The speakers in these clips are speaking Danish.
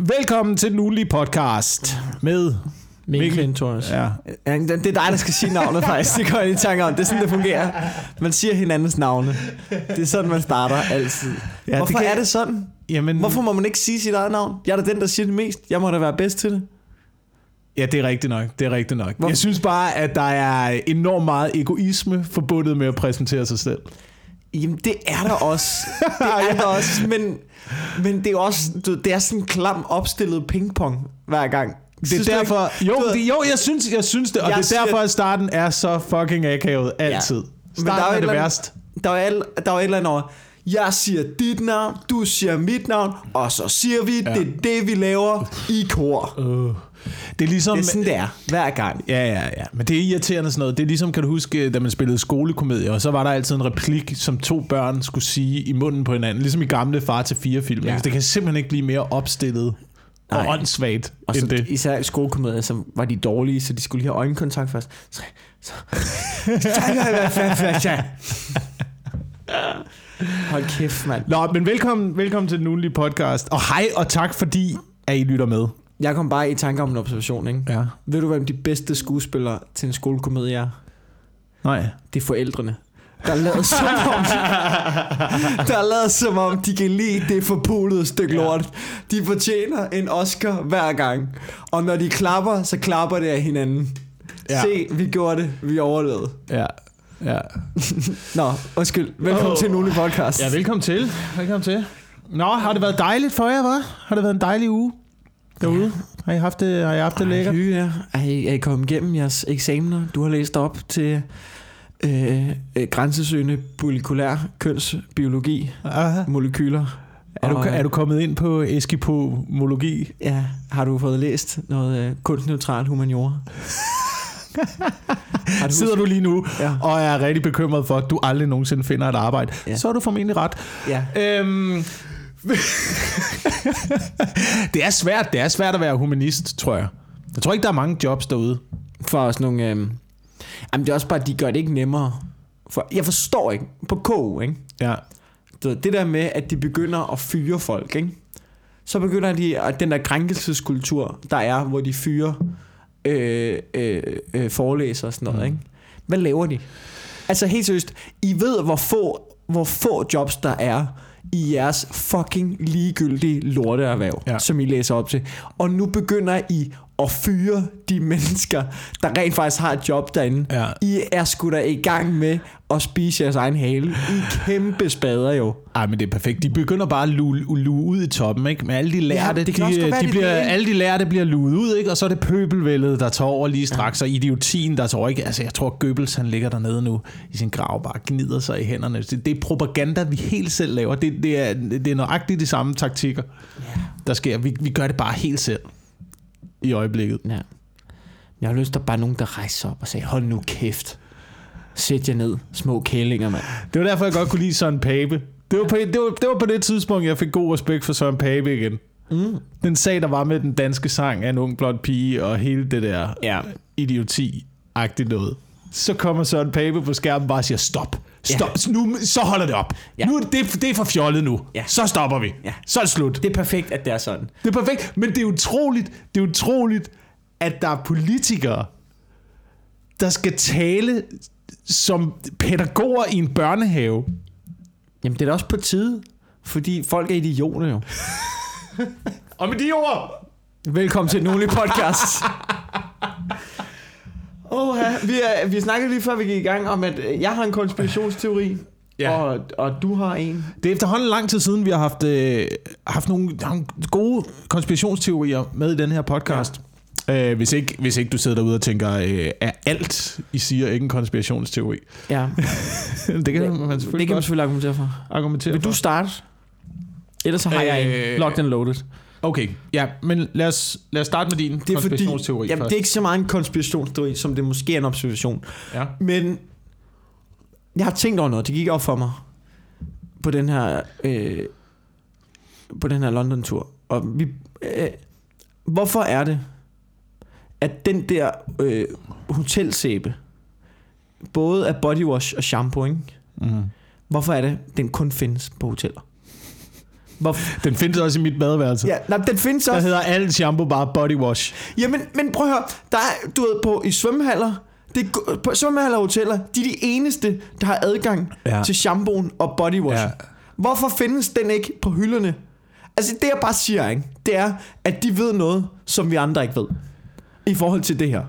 Velkommen til den ugenlige podcast med Mikkel Klintorius. Ja. Ja, det er dig, der skal sige navnet faktisk. Det går jeg i tanke om. Det er sådan, det fungerer. Man siger hinandens navne. Det er sådan, man starter altid. Ja, Hvorfor det kan- er det sådan? Jamen, Hvorfor må man ikke sige sit eget navn? Jeg er da den, der siger det mest. Jeg må da være bedst til det. Ja, det er rigtigt nok. Det er rigtigt nok. Hvor- Jeg synes bare, at der er enormt meget egoisme forbundet med at præsentere sig selv. Jamen, det er der også. Det er der også. Men, men det er også du, det er sådan en klam opstillet pingpong hver gang. Det Synes er ikke? derfor... Jo, det, jo jeg, synes, jeg synes det, og Jeg det er derfor, at starten er så fucking akavet altid. Men Starten der er, er et det værst. Der er, der er et eller andet over, jeg siger dit navn, du siger mit navn, og så siger vi, ja. det er det, vi laver i kor. Uh. Det er ligesom... Det er sådan, det er, hver gang. Ja, ja, ja. Men det er irriterende sådan noget. Det er ligesom, kan du huske, da man spillede skolekomedier, og så var der altid en replik, som to børn skulle sige i munden på hinanden. Ligesom i gamle Far til fire film. Ja. Det kan simpelthen ikke blive mere opstillet og Nej. åndssvagt Og end det. især skolekomedier, så var de dårlige, så de skulle lige have øjenkontakt først. Så, så, Hold kæft, mand. Nå, men velkommen, velkommen til den ugenlige podcast. Og hej, og tak fordi, at I lytter med. Jeg kom bare i tanke om en observation, ikke? Ja. Ved du, hvem de bedste skuespillere til en skolekomedie er? Nej. Det er forældrene. Der er lavet som om, der er lavet som om, de kan lide det forpulede stykke lort. De fortjener en Oscar hver gang. Og når de klapper, så klapper det af hinanden. Ja. Ja. Se, vi gjorde det. Vi overlevede. Ja. Ja. Nå, undskyld. Velkommen Åh. til ugenlig podcast. ja, velkommen til. Velkommen til. Nå, har det været dejligt for jer, hva'? Har det været en dejlig uge derude? Har I haft det, har I haft det Ej, lækkert? hygge jer. Er I, er I kommet igennem jeres eksamener? Du har læst op til øh, øh, grænsesøgende molekulær kønsbiologi, Aha. molekyler. Er du, Og, er du kommet ind på eskipomologi? Ja, har du fået læst noget øh, kunstneutral humaniora? har du Sidder du lige nu Ja. og er rigtig bekymret for, at du aldrig nogensinde finder et arbejde, Ja. så er du formentlig ret. Ja. Øhm, det er svært, det er svært at være humanist, tror jeg. Jeg tror ikke, der er mange jobs derude. For os nogle... Øh, jamen det er også bare, at de gør det ikke nemmere. For, jeg forstår ikke. På KU, ikke? Ja. Ved, det der med, at de begynder at fyre folk, ikke? Så begynder de, at den der krænkelseskultur, der er, hvor de fyrer øh, øh, øh, forelæsere og sådan noget, Mm. ikke? Hvad laver de? Altså helt seriøst, I ved, hvor få, hvor få jobs der er i jeres fucking ligegyldige lorteerhverv, Ja. som I læser op til. Og nu begynder I at fyre de mennesker, der rent faktisk har et job derinde. Ja. I er sgu da i gang med at spise jeres egen hale. I kæmpe spader jo. Ej, men det er perfekt. De begynder bare at luge, luge ud i toppen, ikke? Men alle de lærte, det kan de, være, de det er bliver, det, alle de lærte bliver luet ud, ikke? Og så er det pøbelvældet, der tager over lige straks, ja. og idiotien, der tager over, ikke? Altså, jeg tror, Goebbels, han ligger dernede nu i sin grav, bare gnider sig i hænderne. Det, det er propaganda, vi helt selv laver. Det, det, er, det er nøjagtigt de samme taktikker, der sker. Vi, vi gør det bare helt selv i øjeblikket. Ja. Jeg har lyst til, at bare nogen, der rejser op og sagde, hold nu kæft. Sæt jer ned, små kælinger, mand. Det var derfor, jeg godt kunne lide Søren Pape. Det var, på, det, var, det var på det tidspunkt, jeg fik god respekt for Søren Pape igen. Mm. Den sag, der var med den danske sang af en ung blond pige, og hele det der Ja. idioti-agtigt noget. Så kommer Søren Pape på skærmen og bare siger, stop. Stop. Ja. Nu, så holder det op. Ja. Nu, er det, det er for fjollet nu. Ja. Så stopper vi. Ja. Så er det slut. Det er perfekt, at det er sådan. Det er perfekt. Men det er utroligt, det er utroligt, at der er politikere, der skal tale som pædagoger i en børnehave. Jamen, det er da også på tide, fordi folk er idioter jo. Og med de ord, Velkommen til ugenlige podcast. Åh, vi, er, vi snakkede lige før vi gik i gang om, at øh, jeg har en konspirationsteori, Ja. og, og du har en. Det er efterhånden lang tid siden, vi har haft, øh, haft nogle, nogle gode konspirationsteorier med i den her podcast. Ja. Øh, hvis, ikke, hvis ikke du sidder derude og tænker, øh, er alt, I siger, ikke en konspirationsteori? Ja, det kan man selvfølgelig det kan man selvfølgelig argumentere for. argumentere Vil du for. starte? Ellers så har jeg Øh, en. Locked and loaded. Okay, ja, men lad os, lad os starte med din Det er fordi, konspirationsteori jamen, først. det er ikke så meget en konspirationsteori, som det måske er en observation. Ja. Men jeg har tænkt over noget. Det gik op for mig på den her øh, på den her London-tur. Og vi, øh, hvorfor er det, at den der øh, hotelsæbe, både af bodywash og shampoo, ikke? Mm. hvorfor er det, den kun findes på hoteller? Hvor, Den findes også i mit badeværelse. ja, nej, den findes Der også. hedder alt shampoo bare body wash. Jamen, men prøv at høre. Der er, du ved, på, i svømmehaller, det, er på svømmehaller og hoteller, de er de eneste, der har adgang Ja. til shampooen og bodywash. Ja. Ja. Hvorfor findes den ikke på hylderne? Altså, det jeg bare siger, ikke, det er, at de ved noget, som vi andre ikke ved. I forhold til det her.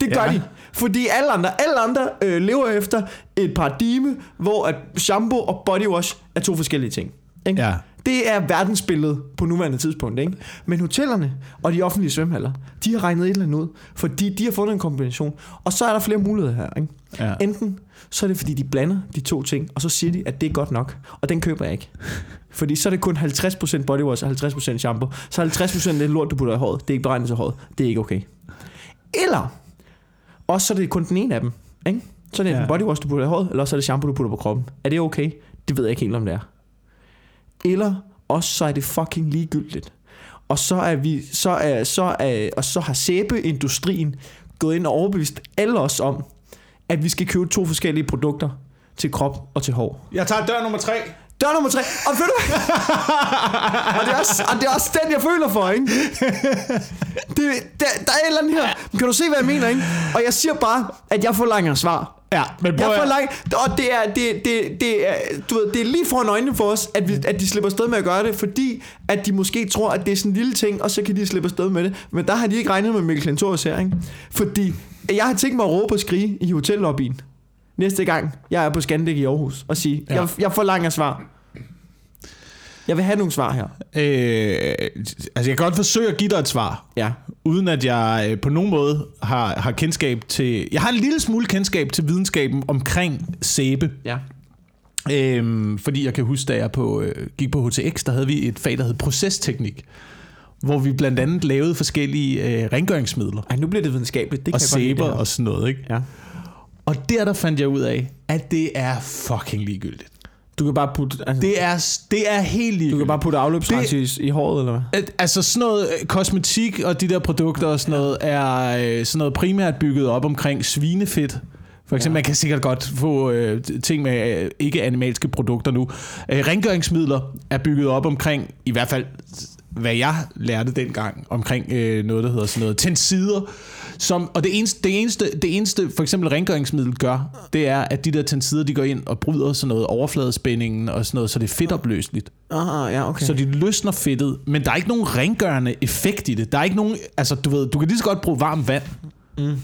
Det gør Ja. de. Fordi alle andre, alle andre øh, lever efter et paradigme, hvor at shampoo og bodywash er to forskellige ting. Ikke? Ja. Det er verdensbilledet på nuværende tidspunkt. Ikke? Men hotellerne og de offentlige svømmehaller, de har regnet et eller andet ud, fordi de har fundet en kombination. Og så er der flere muligheder her. Ikke? Ja. Enten så er det fordi, de blander de to ting, og så siger de, at det er godt nok. Og den køber jeg ikke. Fordi så er det kun 50% bodywash og 50% shampoo. Så 50% af det lort, du putter i håret, det er ikke beregnet til håret. Det er ikke okay. Eller, også så er det kun den ene af dem. Ikke? Så er det Ja. bodywash, du putter i håret, eller så er det shampoo, du putter på kroppen. Er det okay? Det ved jeg ikke helt, om det er. Eller også så er det fucking ligegyldigt. Og så er vi, så er, så er, og så har sæbeindustrien gået ind og overbevist alle os om, at vi skal købe to forskellige produkter til krop og til hår. Jeg tager dør nummer tre. Dør nummer tre. Og ved du og, det er også, og det er også den, jeg føler for, ikke? Det, der, der er et eller andet her. Men Kan du se, hvad jeg mener, ikke? Og jeg siger bare, at jeg forlanger svar. Ja, men prøv Jeg at... forlanger, og det er, det, det, det, er, du ved, det er lige foran øjnene for os, at, vi, at de slipper afsted med at gøre det, fordi at de måske tror, at det er sådan en lille ting, og så kan de slippe afsted med det. Men der har de ikke regnet med Mikkel Klintorius her, ikke? Fordi jeg har tænkt mig at råbe og skrige i hotellobbyen næste gang, jeg er på Scandic i Aarhus, og sige, ja. jeg, jeg forlanger svar. Jeg vil have nogle svar her. Øh, altså, jeg kan godt forsøge at give dig et svar, Ja. uden at jeg øh, på nogen måde har, har kendskab til... Jeg har en lille smule kendskab til videnskaben omkring sæbe. Ja. Øhm, fordi jeg kan huske, da jeg på, øh, gik på HTX, der havde vi et fag, der hed procesteknik, hvor vi blandt andet lavede forskellige øh, rengøringsmidler Ej, nu bliver det videnskabeligt. Det og kan sæber og sådan noget. Ikke? Ja. Og der, der fandt jeg ud af, at det er fucking ligegyldigt. Du kan bare putte, altså, Det er, det er helt ligegyldigt. du kan bare putte afløbsrens i, i håret, eller hvad? Altså sådan noget øh, kosmetik og de der produkter og sådan noget er øh, sådan noget primært bygget op omkring svinefedt. For eksempel. Ja. man kan sikkert godt få øh, ting med øh, ikke-animalske produkter nu. Øh, rengøringsmidler er bygget op omkring, i hvert fald hvad jeg lærte dengang, omkring øh, noget, der hedder sådan noget tensider. Som, og det eneste, det, eneste, det eneste, for eksempel rengøringsmiddel gør, det er, at de der tensider, de går ind og bryder sådan noget overfladespændingen og sådan noget, så det er fedtopløseligt. Ah, ja, okay. Så de løsner fedtet, men der er ikke nogen rengørende effekt i det. Der er ikke nogen, altså du ved, du kan lige så godt bruge varmt vand. Mm.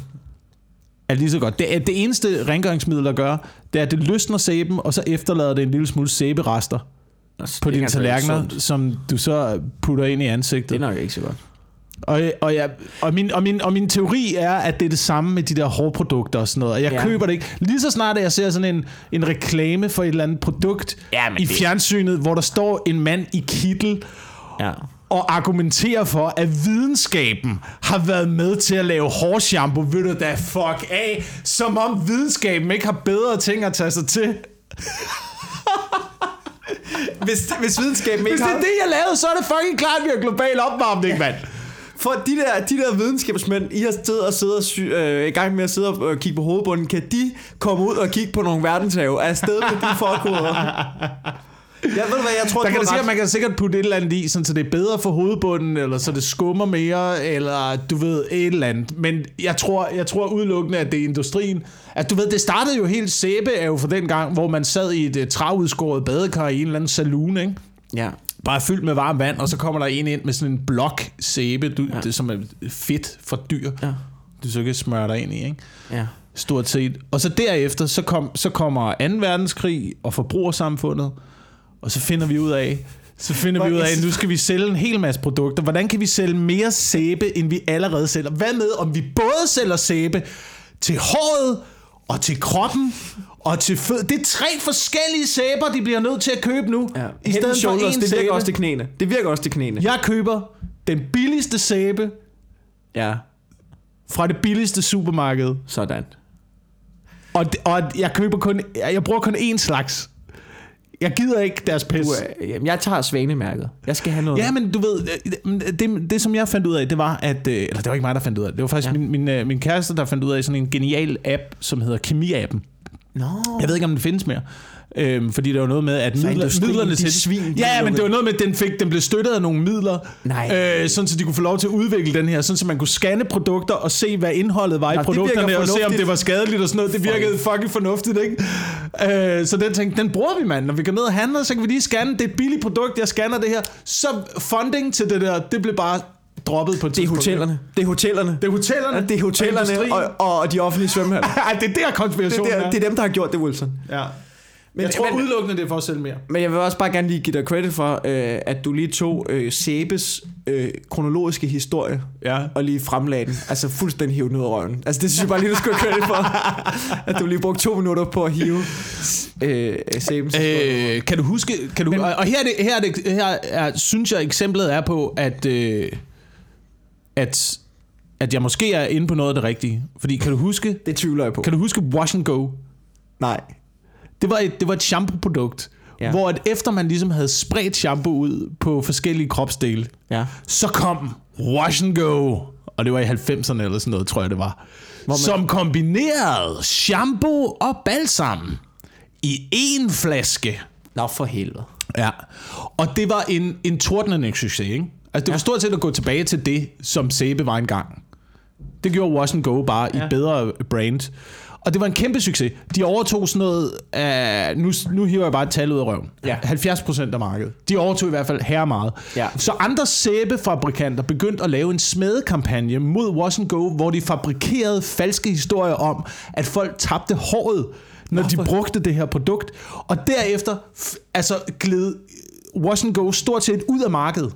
Er lige så godt. Det, det eneste rengøringsmiddel, der gør, det er, at det løsner sæben, og så efterlader det en lille smule sæberester på dine tallerkener, som du så putter ind i ansigtet. Det er nok ikke så godt. Og, og, jeg, og, min, og, min, og min teori er, at det er det samme med de der hårprodukter og sådan noget. Og jeg ja. Ja. køber det ikke. Lige så snart jeg ser sådan en, en reklame for et eller andet produkt Ja, i det- fjernsynet, hvor der står en mand i kittel Ja. og argumenterer for, at videnskaben har været med til at lave hårshampoo, ved du da fuck af, som om videnskaben ikke har bedre ting at tage sig til. Hvis, hvis videnskaben Hvis ikke det er har... det, jeg lavede, så er det fucking klart, at vi har global opvarmning, mand. For de der, de der videnskabsmænd, I har siddet og siddet og sy, øh, i gang med at sidde og øh, kigge på hovedbunden, kan de komme ud og kigge på nogle verdenshave afsted med de forkoder? Jeg ved hvad, jeg tror, Der kan det sikkert, man kan sikkert putte et eller andet i, sådan, så det er bedre for hovedbunden, eller så det skummer mere, eller du ved, et eller andet. Men jeg tror, jeg tror udelukkende, at det er industrien. At du ved, det startede jo helt sæbe, er jo for den gang, hvor man sad i et uh, travudskåret badekar i en eller anden saloon, ikke? Ja. Bare fyldt med varmt vand, og så kommer der en ind med sådan en blok sæbe, du, ja. det, som er fedt for dyr. Ja. Du så kan smøre dig ind i, ikke? Ja. Stort set. Og så derefter, så, kom, så kommer 2. verdenskrig og forbrugersamfundet, og så finder vi ud af, så finder vi ud af, at nu skal vi sælge en hel masse produkter. Hvordan kan vi sælge mere sæbe, end vi allerede sælger? Hvad med, om vi både sælger sæbe til håret, og til kroppen, og til fød. Det er tre forskellige sæber, de bliver nødt til at købe nu. ja. I stedet for én det virker også til knæene. Det virker også til knæene. Jeg køber den billigste sæbe Ja. fra det billigste supermarked. Sådan. Og, og jeg køber kun, jeg bruger kun én slags. Jeg gider ikke deres pis. Du, øh, jamen, jeg tager svanemærket. Jeg skal have noget. Ja, men du ved, øh, det, det som jeg fandt ud af, det var, at... øh, Eller det var ikke mig, der fandt ud af det. Det var faktisk ja. Min, min, øh, min kæreste, der fandt ud af sådan en genial app, som hedder Kemi-appen. Nå. Jeg ved ikke, om den findes mere. Øhm, fordi det var noget med, at midler, midlerne til... svin, de ja, men det var noget med, at den, fik, den blev støttet af nogle midler, Nej. øh, sådan så de kunne få lov til at udvikle den her, sådan så man kunne scanne produkter og se, hvad indholdet var i Nå, virker produkterne, og se, om det var skadeligt og sådan noget. Det virkede fucking fornuftigt, ikke? Øh, så den tænkte, den bruger vi, mand. Når vi går ned og handler, så kan vi lige scanne. Det er et billigt produkt, jeg scanner det her. Så funding til det der, det blev bare droppet på et Det er hotellerne. Det er hotellerne. Det er hotellerne. Ja, det er hotellerne industrien. og, og, de offentlige svømmehaller. Det er der Det, konspirationen er der, det er dem, der har gjort det, Wilson. Ja. Men- jeg tror men- udelukkende, det er for at sælge mere. Men jeg vil også bare gerne lige give dig credit for, øh, at du lige tog øh, Sebes øh, kronologiske historie Ja. og lige fremlagde den. Altså fuldstændig hive den ud af røven. Altså det synes jeg bare lige, du skulle have credit for. at du lige brugte to minutter på at hive øh, historie. Øh, kan du huske, kan du, Men- og og her, er det, her, er det, her er, synes jeg, eksemplet er på, at, øh, at, at jeg måske er inde på noget af det rigtige. Fordi kan du huske, Det tvivler jeg på. kan du huske Wash and Go? Nej. Det var et, det var et shampoo-produkt, Ja. hvor at efter man ligesom havde spredt shampoo ud på forskellige kropsdele, Ja. så kom Wash and Go, og det var i 90'erne eller sådan noget, tror jeg det var, Hvor man- som kombinerede shampoo og balsam i én flaske. Nå, for helvede. Ja, og det var en, en tordnende succes, ikke? Altså det var Ja. stort set at gå tilbage til det, som Sæbe var engang. Det gjorde Wash Go bare ja. i et bedre brand. Og det var en kæmpe succes. De overtog sådan noget af, nu, nu hiver jeg bare et tal ud af røven. Ja. 70 procent af markedet. De overtog i hvert fald her meget. Ja. Så andre sæbefabrikanter begyndte at lave en smedekampagne mod Wash Go, hvor de fabrikerede falske historier om, at folk tabte håret, når de Hvorfor? brugte det her produkt. Og derefter altså gled Wash Go stort set ud af markedet.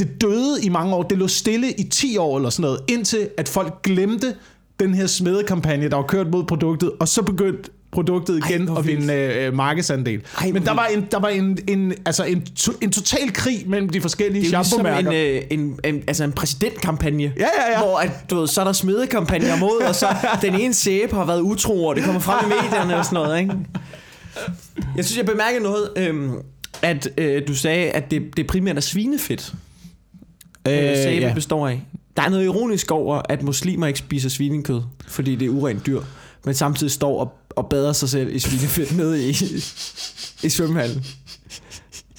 Det døde i mange år. Det lå stille i 10 år eller sådan noget, indtil at folk glemte den her smedekampagne, der var kørt mod produktet, og så begyndte produktet igen hvor at vinde øh, markedsandel. Ej, Men der var en, der var en, en, altså en, to, en total krig mellem de forskellige Det er ligesom shampoo-mærker. en, øh, en, en, altså en præsidentkampagne. Ja, ja, ja. Hvor at, du ved, så er der smedekampagner mod, og så den ene sæbe har været utro, og det kommer frem i medierne og sådan noget, ikke? Jeg synes, jeg bemærkede noget, øhm, at øh, du sagde, at det, det primært er svinefedt, øh, sæbe ja. består af. Der er noget ironisk over, at muslimer ikke spiser svinekød, fordi det er urent dyr, men samtidig står og, og bader sig selv i svinefedt nede i, i svømmehallen.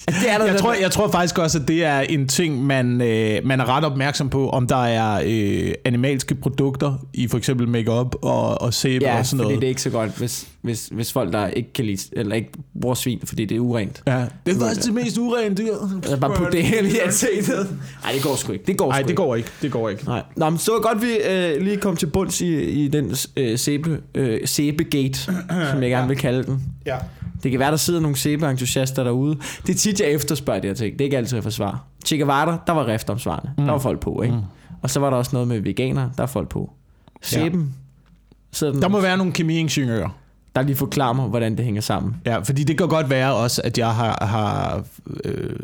At det er der Jeg tror, jeg tror faktisk også, at det er en ting, man, øh, man er ret opmærksom på, om der er øh, animalske produkter i for eksempel makeup og, og sæbe Ja, og sådan noget. det er ikke så godt, hvis, hvis, hvis folk der ikke kan lide, eller ikke bruger svin, fordi det er urent. Ja, det er faktisk det mest urene dyr. Altså bare putte det hele i ansigtet. Nej, det går sgu ikke. Det går Nej, sgu det går ikke. Det går ikke. Nej. Nå, men så godt, vi øh, lige kom til bunds i, i den øh, sæbe, øh, sæbegate, som jeg gerne vil kalde den. Ja. Det kan være, der sidder nogle sæbeentusiaster derude. Det er tit, jeg efterspørger de her ting. Det er ikke altid, jeg får svar. Che Guevara, der var rift om svarene. Mm. Der var folk på, ikke? Mm. Og så var der også noget med veganer, der er folk på. Sæben, den, Der må være nogle kemiingeniører. Der lige forklarer mig, hvordan det hænger sammen. Ja, fordi det kan godt være også, at jeg har, har øh,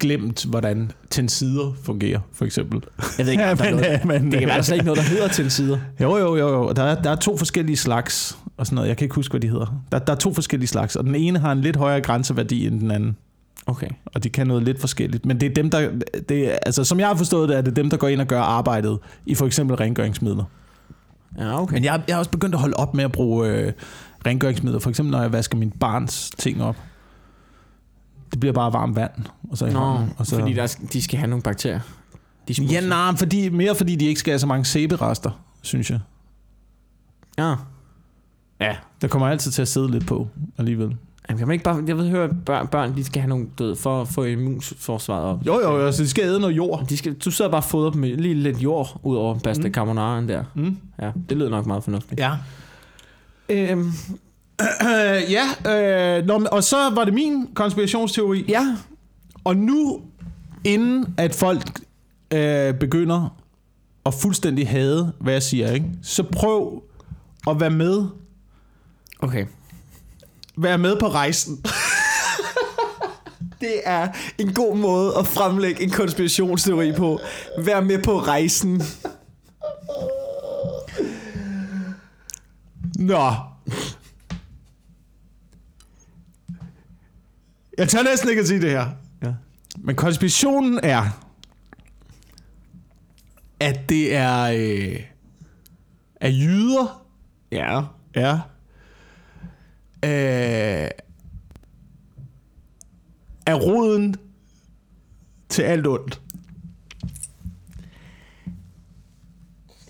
glemt, hvordan tensider fungerer, for eksempel. Jeg ved ikke, er men, noget. men, Det kan være, der slet ikke noget, der hedder til sider. Jo, jo, jo, jo. Der er, der er to forskellige slags og sådan noget. Jeg kan ikke huske, hvad de hedder. Der, der er to forskellige slags, og den ene har en lidt højere grænseværdi end den anden. Okay. Og de kan noget lidt forskelligt. Men det er dem, der... Det er, altså, som jeg har forstået det, er det dem, der går ind og gør arbejdet i for eksempel rengøringsmidler. Ja, okay. Men jeg, jeg har også begyndt at holde op med at bruge øh, rengøringsmidler. For eksempel, når jeg vasker min barns ting op. Det bliver bare varmt vand. Og så, Nå, hånden, og så, fordi der, de skal have nogle bakterier. De Ja, nej, fordi, mere fordi de ikke skal have så mange sæberester, synes jeg. Ja. Ja. Der kommer altid til at sidde lidt på alligevel. Jamen, kan man ikke bare... Jeg ved høre, at børn, børn de skal have nogle død for at få immunforsvaret op. Jo, jo, jo, så de skal æde noget jord. De skal, du sidder bare og fodrer dem med lige lidt jord ud over pasta mm. carbonaraen der. Mm. Ja, det lyder nok meget fornuftigt. Ja. Øhm, Øh, ja, øh, nå, og så var det min konspirationsteori. ja. Og nu, inden at folk øh, begynder at fuldstændig hade, hvad jeg siger, ikke? så prøv at være med, Okay. være med på rejsen. Det er en god måde at fremlægge en konspirationsteori på. Vær med på rejsen. Nå. Jeg tør næsten ikke at sige det her. Ja. Men konspirationen er, at det er, øh, er jyder, Ja. ja, øh, er roden til alt ondt.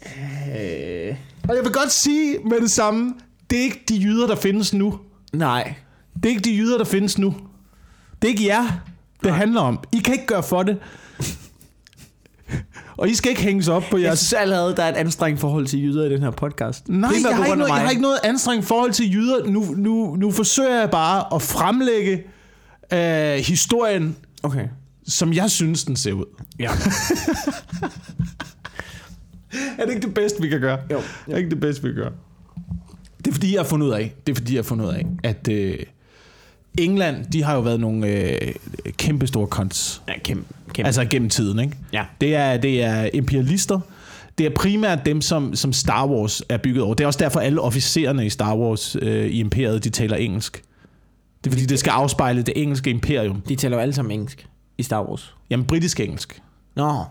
Øh, Og jeg vil godt sige med det samme, det er ikke de jyder, der findes nu. nej. Det er ikke de jyder, der findes nu. Det er ikke jer, det Nej. handler om. I kan ikke gøre for det. Og I skal ikke hænges op på Jeg jeres... synes allerede, der er et anstrengt forhold til jyder i den her podcast. Nej, jeg har, ikke noget, jeg har ikke noget anstrengt forhold til jyder. Nu, nu, nu forsøger jeg bare at fremlægge øh, historien, Okay. som jeg synes, den ser ud. Ja. Er det ikke det bedste, vi kan gøre? Jo. Er det ikke det bedste, vi kan gøre? Det er fordi, jeg har fundet ud af, det er fordi, jeg har fundet ud af, at øh, England, de har jo været nogle øh, kæmpe store cons. Ja, kæmpe. kæmpe. Altså gennem tiden, ikke? Ja. Det er, det er imperialister. Det er primært dem, som, som Star Wars er bygget over. Det er også derfor, alle officererne i Star Wars øh, i imperiet, de taler engelsk. Det er fordi, det skal afspejle det engelske imperium. De taler jo alle sammen engelsk i Star Wars. Jamen, britisk engelsk. Nå.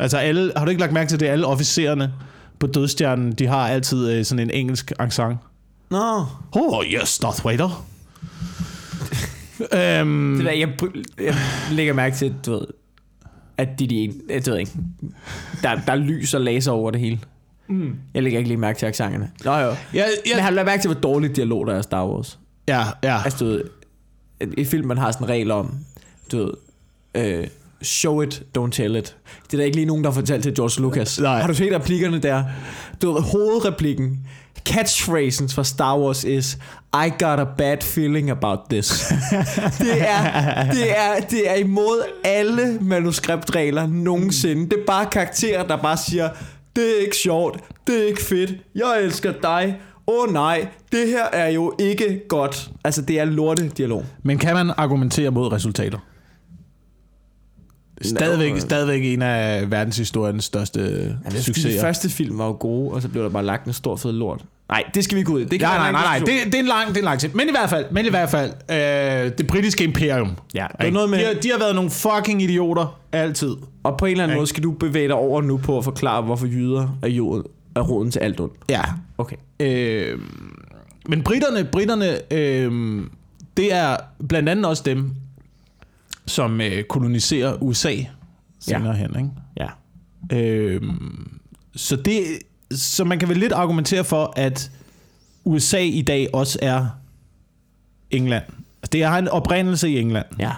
Altså, alle, har du ikke lagt mærke til det? Alle officererne på Dødstjernen, de har altid øh, sådan en engelsk accent. Nå. Oh, yes, Darth Vader. øhm, Det der, jeg, jeg lægger mærke til, du ved, at de, de jeg ved ikke, der, der er lys og laser over det hele. mm. Jeg lægger ikke lige mærke til accenterne. Nå jo. ja, Men ja, har du lagt mærke til, hvor dårligt dialog der er i Star Wars? ja, ja. Altså, du ved, i film, man har sådan en regel om, du ved, øh, show it, don't tell it. Det er der ikke lige nogen, der har fortalt til George Lucas. Nej. Har du set replikkerne der? Du ved, hovedreplikken, catchphrasen fra Star Wars is, I got a bad feeling about this. det, er, det, er, det er imod alle manuskriptregler nogensinde. Det er bare karakterer, der bare siger, det er ikke sjovt, det er ikke fedt, jeg elsker dig, åh oh, nej, det her er jo ikke godt. Altså, det er lorte dialog. Men kan man argumentere mod resultater? Stadigvæk, Nå. stadigvæk en af verdenshistoriens største Ja, er fordi, de succeser. første film var jo gode, og så blev der bare lagt en stor fed lort. Nej, det skal vi ikke ud i. Det kan Nej, nej, nej, nej. Det, det, er en lang, det er en lang tid. Men i hvert fald, men i hvert fald øh, det britiske imperium. Ja, det er noget med- De, har, de har været nogle fucking idioter altid. Og på en eller anden Ikke? måde skal du bevæge dig over nu på at forklare, hvorfor jyder er, jorden, er roden til alt ondt. Ja. Okay. Øh, men britterne, britterne øh, det er blandt andet også dem, som øh, koloniserer USA senere hen, ikke? Ja. Øh, så, det, så man kan vel lidt argumentere for, at USA i dag også er England. Altså, Det har en oprindelse i England. Ja.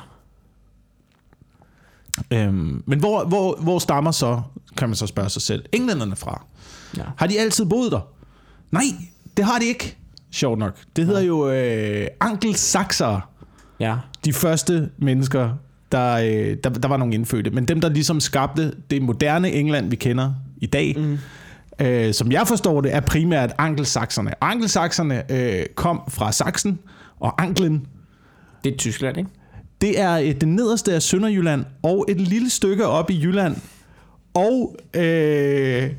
Øhm, men hvor, hvor, hvor stammer så, kan man så spørge sig selv, englænderne fra? Ja. Har de altid boet der? Nej, det har de ikke. Sjovt nok. Det hedder jo øh, angelsaksere, Ja. De første mennesker, der, øh, der, der var nogle indfødte. Men dem, der ligesom skabte det moderne England, vi kender i dag, mm. øh, som jeg forstår det, er primært angelsakserne. Angelsakserne øh, kom fra Sachsen og Anglen. Det er Tyskland, ikke? Det er øh, det nederste af Sønderjylland og et lille stykke op i Jylland. Og, øh,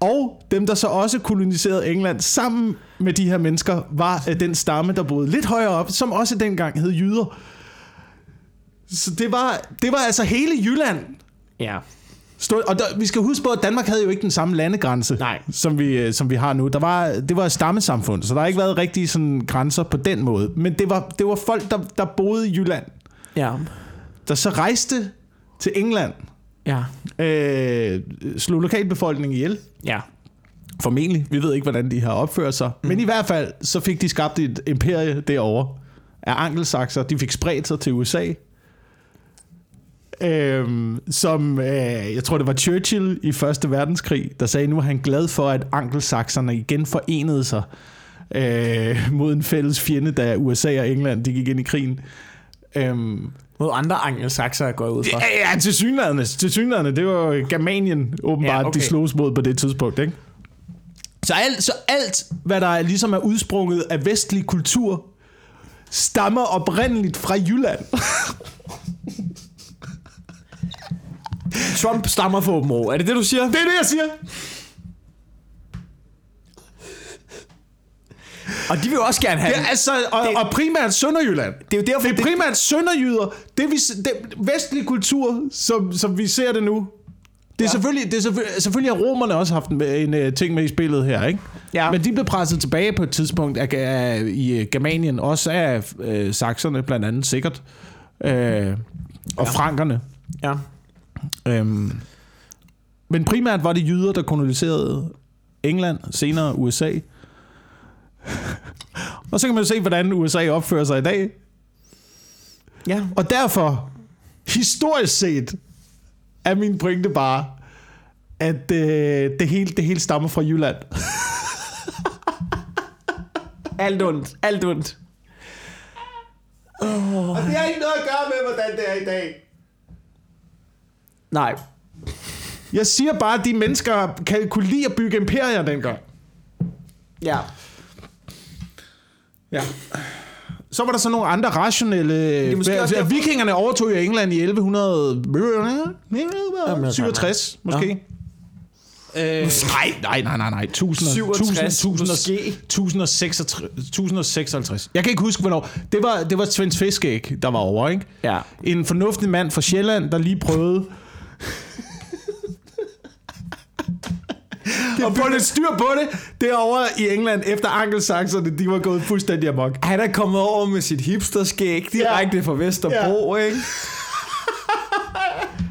og dem, der så også koloniserede England sammen med de her mennesker, var øh, den stamme, der boede lidt højere op, som også dengang hed jyder. Så det var, det var altså hele Jylland. Ja. Stod, og der, vi skal huske på, at Danmark havde jo ikke den samme landegrænse, Nej. Som, vi, øh, som vi har nu. Der var, det var et stammesamfund, så der har ikke været rigtige sådan, grænser på den måde. Men det var, det var folk, der, der boede i Jylland, Ja. der så rejste til England, Ja. øh, slog lokalbefolkningen ihjel. Ja. Formentlig. Vi ved ikke, hvordan de har opført sig. Mm. Men i hvert fald, så fik de skabt et imperie derovre af angelsakser. De fik spredt sig til USA. Øhm, som, øh, jeg tror det var Churchill i Første Verdenskrig, der sagde, nu er han glad for, at angelsakserne igen forenede sig øh, mod en fælles fjende, da USA og England de gik ind i krigen. Øhm, Mod andre angelsakser er gået ud fra. Ja, ja til synlædende. Til synlædende. Det var Germanien, åbenbart, Ja, okay. de slogs mod på det tidspunkt. Ikke? Så, alt, så alt, hvad der er, ligesom er udsprunget af vestlig kultur, stammer oprindeligt fra Jylland. Trump stammer fra Åben. Er det det, du siger? Det er det, jeg siger. Og de vil også gerne have Det er altså, og, Det- og primært Sønderjylland. Det er jo derfor, Det er det- primært Sønderjyder. Det, vi, det vestlige kultur, som, som vi ser det nu, Det er, selvfølgelig, det er selvfølgelig, selvfølgelig har romerne også haft en, en uh, ting med i spillet her, ikke? Ja. Men de blev presset tilbage på et tidspunkt af, af, i Germanien, også af uh, sakserne blandt andet sikkert, uh, og ja. frankerne. Ja. Um, men primært var det jyder, der koloniserede England, senere USA. og så kan man se, hvordan USA opfører sig i dag. Ja. Og derfor, historisk set, er min pointe bare, at øh, det, hele, det hele stammer fra Jylland. Alt ondt. Alt ondt. Og det har ikke noget at gøre med, hvordan det er i dag. Nej. Jeg siger bare, at de mennesker kan, kunne lide at bygge imperier dengang. Ja. Ja. Så var der så nogle andre rationelle... er måske også Ja, derfor- vikingerne overtog jo England i 1167, måske. Øh, nej, nej, nej, nej, nej. 1000, 67, 1000, måske. 1066, 1056. Jeg kan ikke huske, hvornår. Det var, det var Svends Fiskæg, der var over, ikke? Ja. En fornuftig mand fra Sjælland, der lige prøvede... og få lidt styr på det derovre i England, efter angelsakserne, de var gået fuldstændig amok. Han er kommet over med sit hipsterskæg direkte ja. fra Vesterbro, ja. ikke?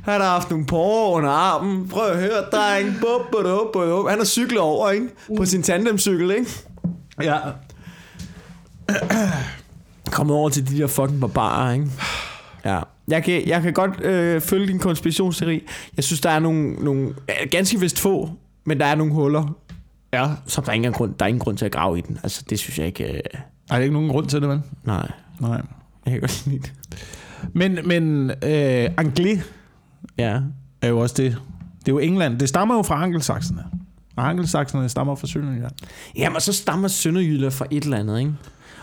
Han har haft nogle porre under armen. Prøv at høre, dreng. Bup, bup, bup, bup. Han har cyklet over, ikke? På sin tandemcykel, ikke? Ja. Kommet over til de der fucking barbarer, ikke? Ja. Jeg kan, jeg kan godt øh, følge din konspirationsteori. Jeg synes, der er nogle, nogle ja, ganske vist få, men der er nogle huller, Ja. som der er ingen grund, der er ingen grund til at grave i den. Altså, det synes jeg ikke... Øh, Er der ikke nogen grund til det, vel? nej, Nej. jeg kan godt lide det. Men, men øh, Anglais Ja. er jo også det. Det er jo England. Det stammer jo fra angelsakserne. Og angelsakserne stammer fra Sønderjylland. Jamen, så stammer Sønderjylland fra et eller andet, ikke?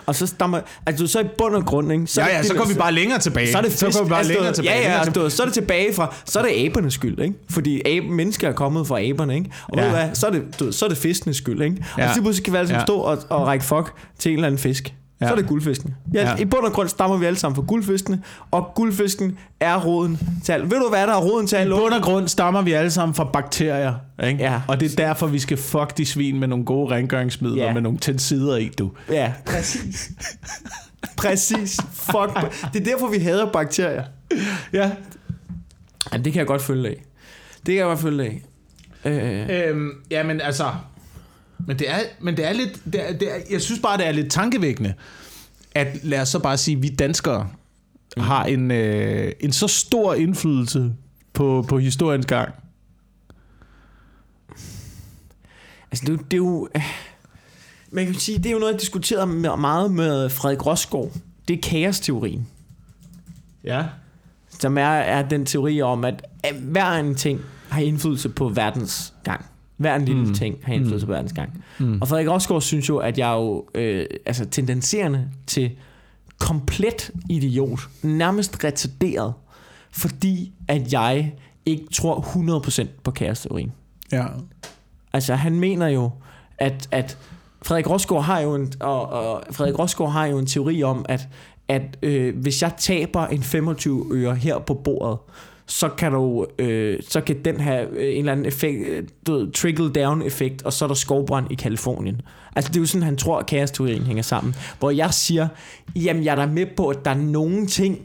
Og så stammer... Altså, så i bund og grund, ikke? Så Ja, ja, det så går vi der- bare længere tilbage. Så er det så fisk, går vi bare altså, længere tilbage. Ja, ja, længere altså, tilbage. så er det tilbage fra, så er det abernes skyld, ikke? Fordi abe, mennesker er kommet fra aberne, ikke? Og ja. Ved du hvad, så er det, du, så er det fiskenes skyld, ikke? Og Ja. så pludselig kan vi sammen Ja. stå og, og række fuck til en eller anden fisk. Ja. Så er det guldfisken. Ja, Ja. I bund og grund stammer vi alle sammen fra guldfiskene, og guldfisken er roden til alt. Ved du hvad, der er roden til alt? I bund og grund stammer vi alle sammen fra bakterier. Ikke? Ja. Og det er derfor, vi skal fuck de svin med nogle gode rengøringsmidler, Ja. med nogle tensider i, du. Ja, præcis. præcis. Fuck. Det er derfor, vi hader bakterier. Ja. Ja, det kan jeg godt følge af. Det kan jeg godt følge af. Øh, Øhm, ja, men altså... Men det er, men det er lidt... Det er, det er, jeg synes bare, det er lidt tankevækkende, at lad os så bare sige, at vi danskere mm. har en, øh, en så stor indflydelse på, på historiens gang. Altså, det, er jo- det er jo... øh, Man kan sige, det er jo noget, jeg diskuterede med- meget med Frederik Rosgaard. Det er kaosteorien. Ja. Som er, er den teori om, at at hver en ting har indflydelse på verdens gang. Hver en lille mm. ting har indflydelse mm. på verdens gang. Mm. Og Frederik Rosgaard synes jo, at jeg er jo øh, altså tendenserende til komplet idiot. Nærmest retarderet. Fordi at jeg ikke tror 100% på kaosteorien. Ja. Altså, han mener jo, at, at Frederik Rosgaard har jo en, og, og Frederik Rosgaard har jo en teori om, at, at øh, hvis jeg taber en 25 øre her på bordet, så kan du, øh, så kan den have øh, en eller anden effekt, øh, du ved, trickle down effekt, og så er der skovbrand i Kalifornien. Altså det er jo sådan, han tror, at kaosteorien hænger sammen. Hvor jeg siger, jamen jeg er da med på, at der er nogle ting,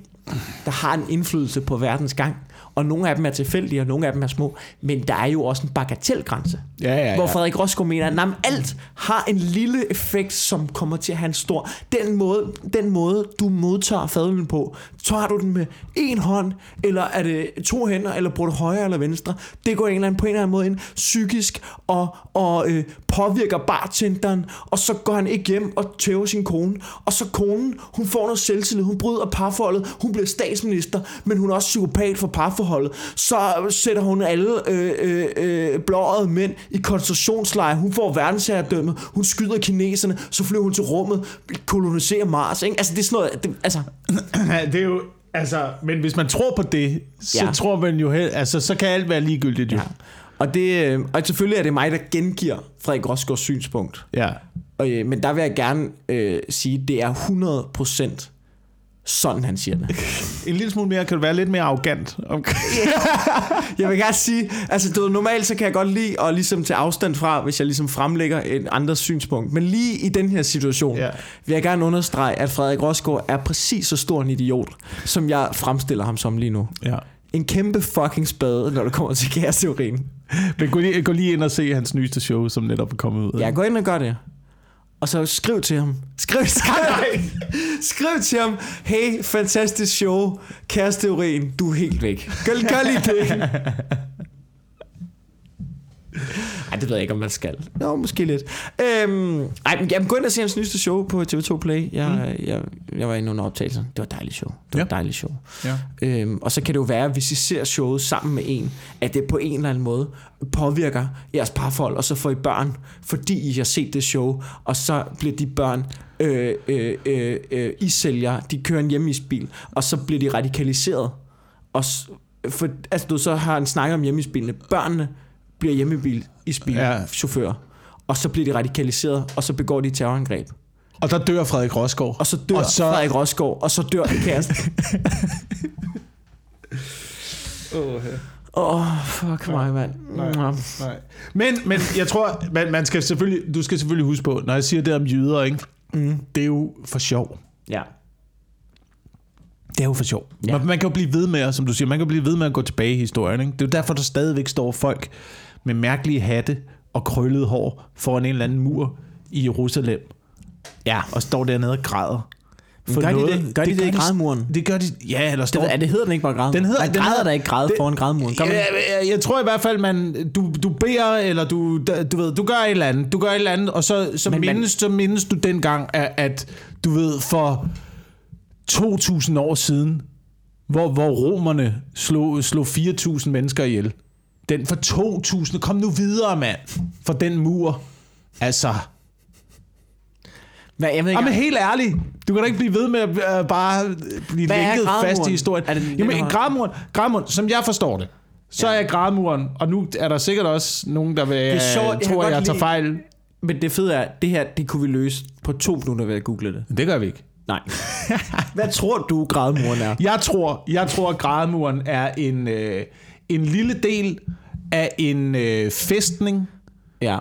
der har en indflydelse på verdens gang. Og nogle af dem er tilfældige, og nogle af dem er små. Men der er jo også en bagatelgrænse. Ja, ja, ja. Hvor Frederik Rosgaard mener, at alt har en lille effekt, som kommer til at have en stor. Den måde, den måde du modtager fadlen på, tager du den med en hånd, eller er det to hænder, eller bruger du højre eller venstre, det går en eller anden, på en eller anden måde ind psykisk, og, og øh, påvirker bartenderen, og så går han ikke hjem og tæver sin kone, og så konen, hun får noget selvtillid, hun bryder parforholdet, hun bliver statsminister, men hun er også psykopat for parforholdet, så sætter hun alle øh, øh, øh, blåede mænd i koncentrationslejre, hun får verdensherredømmet, hun skyder kineserne, så flyver hun til rummet, koloniserer Mars, ikke? Altså det er sådan noget, det, altså, det er jo... Altså, men hvis man tror på det, så Ja. tror man jo... hel- Altså, så kan alt være ligegyldigt, jo. ja. Og, det, øh, og selvfølgelig er det mig, der gengiver Frederik Rosgaards synspunkt. Ja. Og, øh, men der vil jeg gerne øh, sige, at det er 100% sådan han siger det. En lille smule mere, kan du være lidt mere arrogant. Okay. Jeg vil gerne sige, altså du ved, normalt så kan jeg godt lide at ligesom tage afstand fra, hvis jeg ligesom fremlægger et andet synspunkt. Men lige i den her situation, ja. vil jeg gerne understrege, at Frederik Rosgaard er præcis så stor en idiot, som jeg fremstiller ham som lige nu. Ja. En kæmpe fucking spade, når det kommer til kaosteorien. Men gå lige, gå lige ind og se hans nyeste show, som netop er kommet ud. Ja, gå ind og gør det. Og så skriv til ham. Skriv, skriv, skriv til ham. Hey, fantastisk show. Kæresteorien, du er helt væk. Gør, gør lige det. Det ved jeg ikke, om man skal. Nå, måske lidt. Øhm, ej, men jamen, gå ind og se hans nyeste show på TV2 Play. Jeg, mm. jeg, jeg var inde under optagelsen. Det var et dejligt show. Det var Ja. et dejligt show. Ja. Øhm, og så kan det jo være, hvis I ser showet sammen med en, at det på en eller anden måde påvirker jeres parforhold, og så får I børn, fordi I har set det show, og så bliver de børn øh, øh, øh, øh, I sælger, de kører en hjemmeisbil, og så bliver de radikaliseret. Og for, altså du så har en snak om hjemmeisbilene. Børnene bliver hjemmebil i spil Ja. chauffører, og så bliver de radikaliseret, og så begår de et terrorangreb. Og der dør Frederik Rosgaard. Og så dør Og og så-. Frederik Rosgaard, og så dør kæresten. Åh, oh, fuck mig, mand. Nej. Nej. Men, men jeg tror, man, man skal selvfølgelig, du skal selvfølgelig huske på, når jeg siger det om jøder, ikke? Mm. det er jo for sjov. Ja. Det er jo for sjov. Ja. Ja. Man, man kan jo blive ved med, som du siger, man kan blive ved med at gå tilbage i historien. Ikke? Det er jo derfor, der stadigvæk står folk med mærkelige hatte og krøllet hår foran en eller anden mur i Jerusalem. Ja, og står dernede og græder. For gør de det, gør de det, i grædmuren? Det gør de, ja, eller står... Det, er det hedder den ikke bare græd? Den hedder- man den græder hedder- der ikke græd det- foran grædmuren. Gør man? jeg, jeg, tror i hvert fald, man, du, du beder, eller du, du ved, du gør et eller andet, du gør et eller andet, og så, så, Men mindes, så mindes du dengang, at, at du ved, for 2000 år siden, hvor, hvor romerne slog, slog 4.000 mennesker ihjel. Den for 2.000, kom nu videre, mand, for den mur. Altså, Hvad, jeg ved ikke, Jamen helt ærligt, du kan da ikke blive ved med at uh, bare blive Hvad lænket fast i historien. Er det den, Jamen grædmuren, grædmuren, som jeg forstår det, så Ja. er grædmuren, og nu er der sikkert også nogen, der vil, er sjovt, jeg kan tror, godt jeg tager fejl. Men det fede er, det her, det kunne vi løse på to minutter ved at google det. Det gør vi ikke. Nej. Hvad tror du, grædmuren er? Jeg tror, jeg tror at grædmuren er en, øh, en lille del af en øh, fæstning, Ja.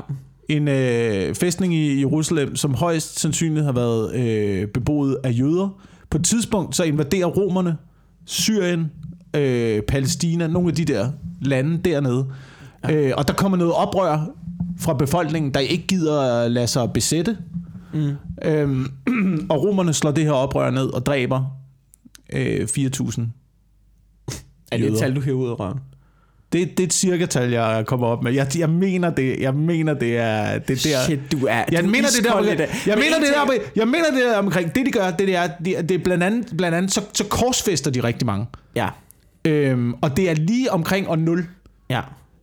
en øh, fæstning i Jerusalem, som højst sandsynligt har været øh, beboet af jøder. På et tidspunkt så invaderer romerne Syrien, øh, Palæstina, nogle af de der lande dernede. Ja. Øh, og der kommer noget oprør fra befolkningen, der ikke gider at lade sig besætte. Mm. Øhm, og romerne slår det her oprør ned og dræber øh, 4.000. Er det et tal, du hæver ud af røven? Det, det er et cirka-tal, jeg kommer op med. Jeg, jeg mener det. Jeg mener det er det der. Shit, du er Jeg du er mener det der omkring, jeg Men mener en det der omkring, jeg mener det der omkring, det de gør, det er, det, det er blandt andet, blandt andet så, så korsfester de rigtig mange. Ja. Øhm, og det er lige omkring år 0. Ja.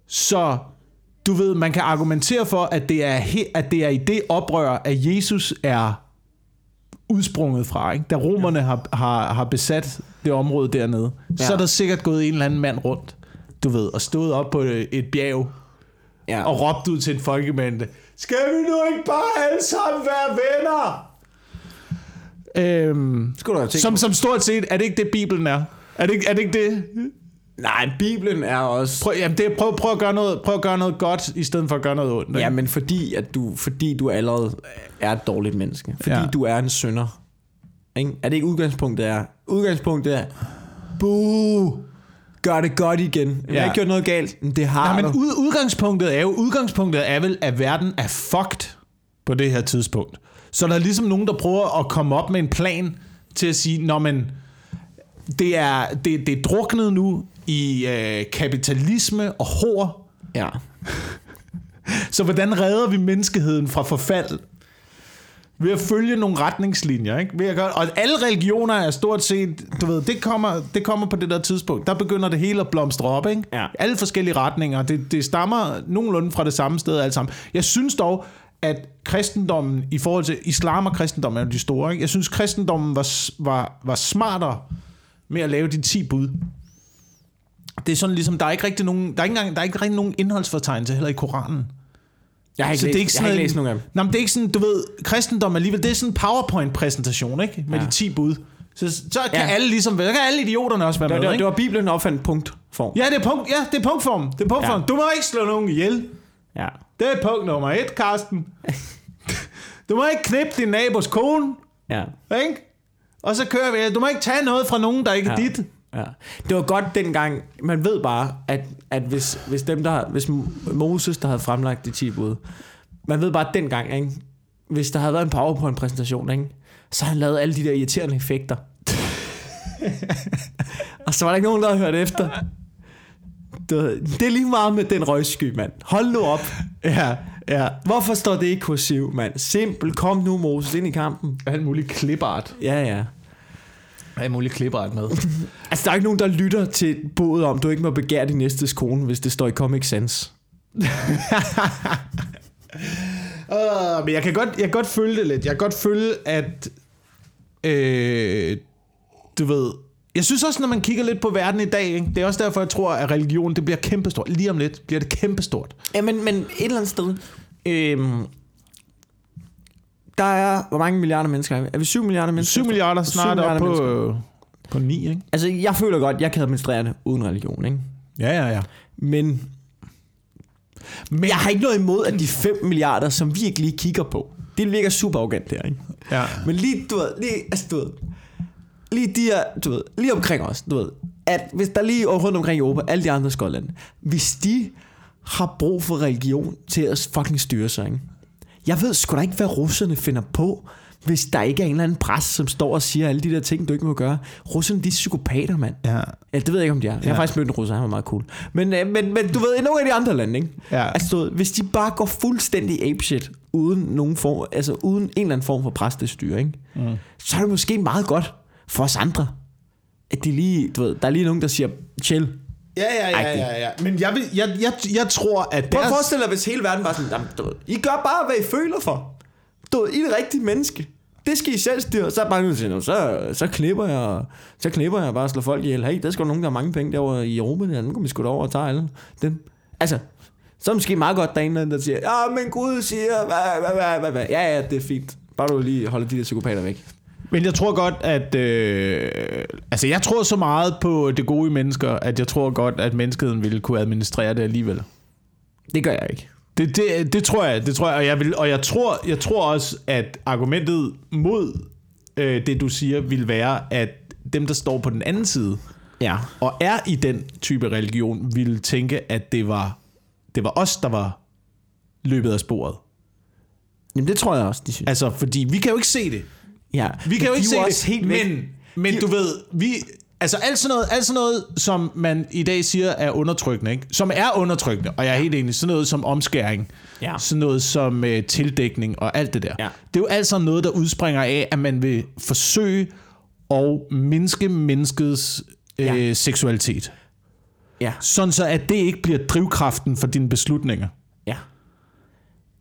Så du ved, man kan argumentere for, at det er, he, at det er i det oprør, at Jesus er udsprunget fra. Ikke? Da romerne har, har, har besat det område dernede, ja. så Ja. er der sikkert gået en eller anden mand rundt, du ved, og stået op på et bjerg Ja. og råbt ud til en folkemængde, skal vi nu ikke bare alle sammen være venner? Øhm, Skulle du som, som stort set, er det ikke det, Bibelen er? Er det, ikke- er det ikke det? Nej, Bibelen er også... Prøv, jamen det er, prøv, prøv, at gøre noget, prøv at gøre noget godt, i stedet for at gøre noget ondt. ikke? Ja, men fordi, at du, fordi du allerede er et dårligt menneske. Fordi Ja. du er en synder. Ikke? Er det ikke udgangspunktet er? Udgangspunktet er, buh, gør det godt igen. Jeg Ja. har ikke gjort noget galt. Men det har Nej, men ud, udgangspunktet er jo, udgangspunktet er vel, at verden er fucked på det her tidspunkt. Så der er ligesom nogen, der prøver at komme op med en plan til at sige, når man det er, det, det er druknet nu i øh, kapitalisme og hår. Ja. Så hvordan redder vi menneskeheden fra forfald? Ved at følge nogle retningslinjer, ikke? Ved at gøre, og alle religioner er stort set, du ved, det kommer, det kommer på det der tidspunkt. Der begynder det hele at blomstre op, ikke? Ja. Alle forskellige retninger. Det, det stammer nogenlunde fra det samme sted alt sammen. Jeg synes dog, at kristendommen i forhold til islam og kristendom er jo de store, ikke? Jeg synes, kristendommen var, var, var smartere med at lave de 10 bud. Det er sådan ligesom, der er ikke rigtig nogen, der er ikke, engang, der er ikke rigtig nogen indholdsfortegnelse heller i Koranen. Jeg har ikke, Så læst, det er ikke jeg har sådan ikke læst nogen af dem. Nå, men det er ikke sådan, du ved, kristendom alligevel, det er sådan en PowerPoint-præsentation, ikke? Med ja. De 10 bud. Så, så kan Ja. alle ligesom, så kan alle idioterne også være Det, med, det, ikke? det var Bibelen, opfandt punktform. Ja, det er, punkt, ja, det er punktform. Det er punktform. Ja. Du må ikke slå nogen ihjel. Ja. Det er punkt nummer et, Karsten. Du må ikke knippe din nabos kone. ja. Ikke? Og så kører vi. Du må ikke tage noget fra nogen, der ikke er Ja. dit. Ja. Det var godt dengang, man ved bare, at, at hvis, hvis, dem, der, hvis Moses, der havde fremlagt de 10 bud, man ved bare dengang, ikke? hvis der havde været en PowerPoint-præsentation, ikke? så havde han lavet alle de der irriterende effekter. og så var der ikke nogen, der havde hørt efter. Det, er lige meget med den røgsky, mand. Hold nu op. Ja, ja. Hvorfor står det ikke kursiv, mand? Simpel, kom nu, Moses, ind i kampen. Alt muligt klipart. Ja, ja. Alt muligt klipart med. Altså, der er ikke nogen, der lytter til bådet om, du ikke må begære din næstes kone, hvis det står i Comic Sans. Uh, men jeg kan, godt, jeg kan godt følge det lidt. Jeg kan godt følge, at... Øh, du ved... Jeg synes også, når man kigger lidt på verden i dag, ikke? det er også derfor, jeg tror, at religion det bliver kæmpestort. Lige om lidt bliver det kæmpestort. Ja, men, men et eller andet sted... Øhm, der er... Hvor mange milliarder mennesker er vi? Er vi 7 milliarder mennesker? 7 milliarder snart op milliarder på, på 9, ikke? Altså, jeg føler godt, jeg kan administrere det uden religion, ikke? Ja, ja, ja. Men, men jeg har ikke noget imod, at de 5 milliarder, som vi ikke lige kigger på, det virker super arrogant der, ikke? ja. Men lige, du ved, lige, altså, du ved, lige de her, du ved, lige omkring os, du ved, at hvis der lige rundt omkring i Europa, alle de andre skotlande, hvis de har brug for religion til at fucking styre sig, ikke? Jeg ved sgu da ikke, hvad russerne finder på, hvis der ikke er en eller anden præst, som står og siger alle de der ting, du ikke må gøre. Russerne, de er psykopater, mand. ja. Ja, det ved jeg ikke, om de er. Jeg har Ja. faktisk mødt en russer, han var meget cool. Men, øh, men, men du ved, i nogle af de andre lande, ikke? Ja. Altså, hvis de bare går fuldstændig apeshit, uden, nogen form, altså uden en eller anden form for præstestyre, ikke? Mm. så er det måske meget godt for os andre, at de lige, du ved, der er lige nogen, der siger, chill. Ja, ja, ja, ja, ja. Men jeg, vil, jeg, jeg, jeg tror, at Prøv at deres... forestille dig, hvis hele verden var sådan, "Jamen, du ved, I gør bare, hvad I føler for. Du ved, I er et rigtigt menneske. Det skal I selv styre. Så er bare "Nå, så, så knipper jeg, så knipper jeg bare og slår folk ihjel. Hey, der skal jo nogen, der har mange penge derovre i Europa. Der. Nu kan vi sgu over og tage alle dem. Altså, så er det måske meget godt, der er en eller anden, der siger, ja, men Gud siger, hvad, hvad, hvad, hvad, hvad. Ja, ja, det er fint. Bare du lige holder de der psykopater væk. Men jeg tror godt, at... Øh, altså, jeg tror så meget på det gode i mennesker, at jeg tror godt, at menneskeheden ville kunne administrere det alligevel. Det gør jeg ikke. Det, det, det tror jeg, det tror jeg, og jeg, vil, og jeg tror, jeg tror også, at argumentet mod øh, det, du siger, vil være, at dem, der står på den anden side, Ja. og er i den type religion, ville tænke, at det var, det var os, der var løbet af sporet. Jamen, det tror jeg også, de synes. Altså, fordi vi kan jo ikke se det. Ja. Vi kan jo ikke se det, helt væk. men, men De- du ved, vi... Altså alt sådan, noget, alt sådan noget, som man i dag siger er undertrykkende, ikke? som er undertrykkende, og jeg er helt enig, sådan noget som omskæring, Ja. sådan noget som øh, tildækning og alt det der. Ja. Det er jo alt sammen noget, der udspringer af, at man vil forsøge at mindske menneskets øh, Ja. seksualitet. Ja. Sådan så, at det ikke bliver drivkraften for dine beslutninger. Ja.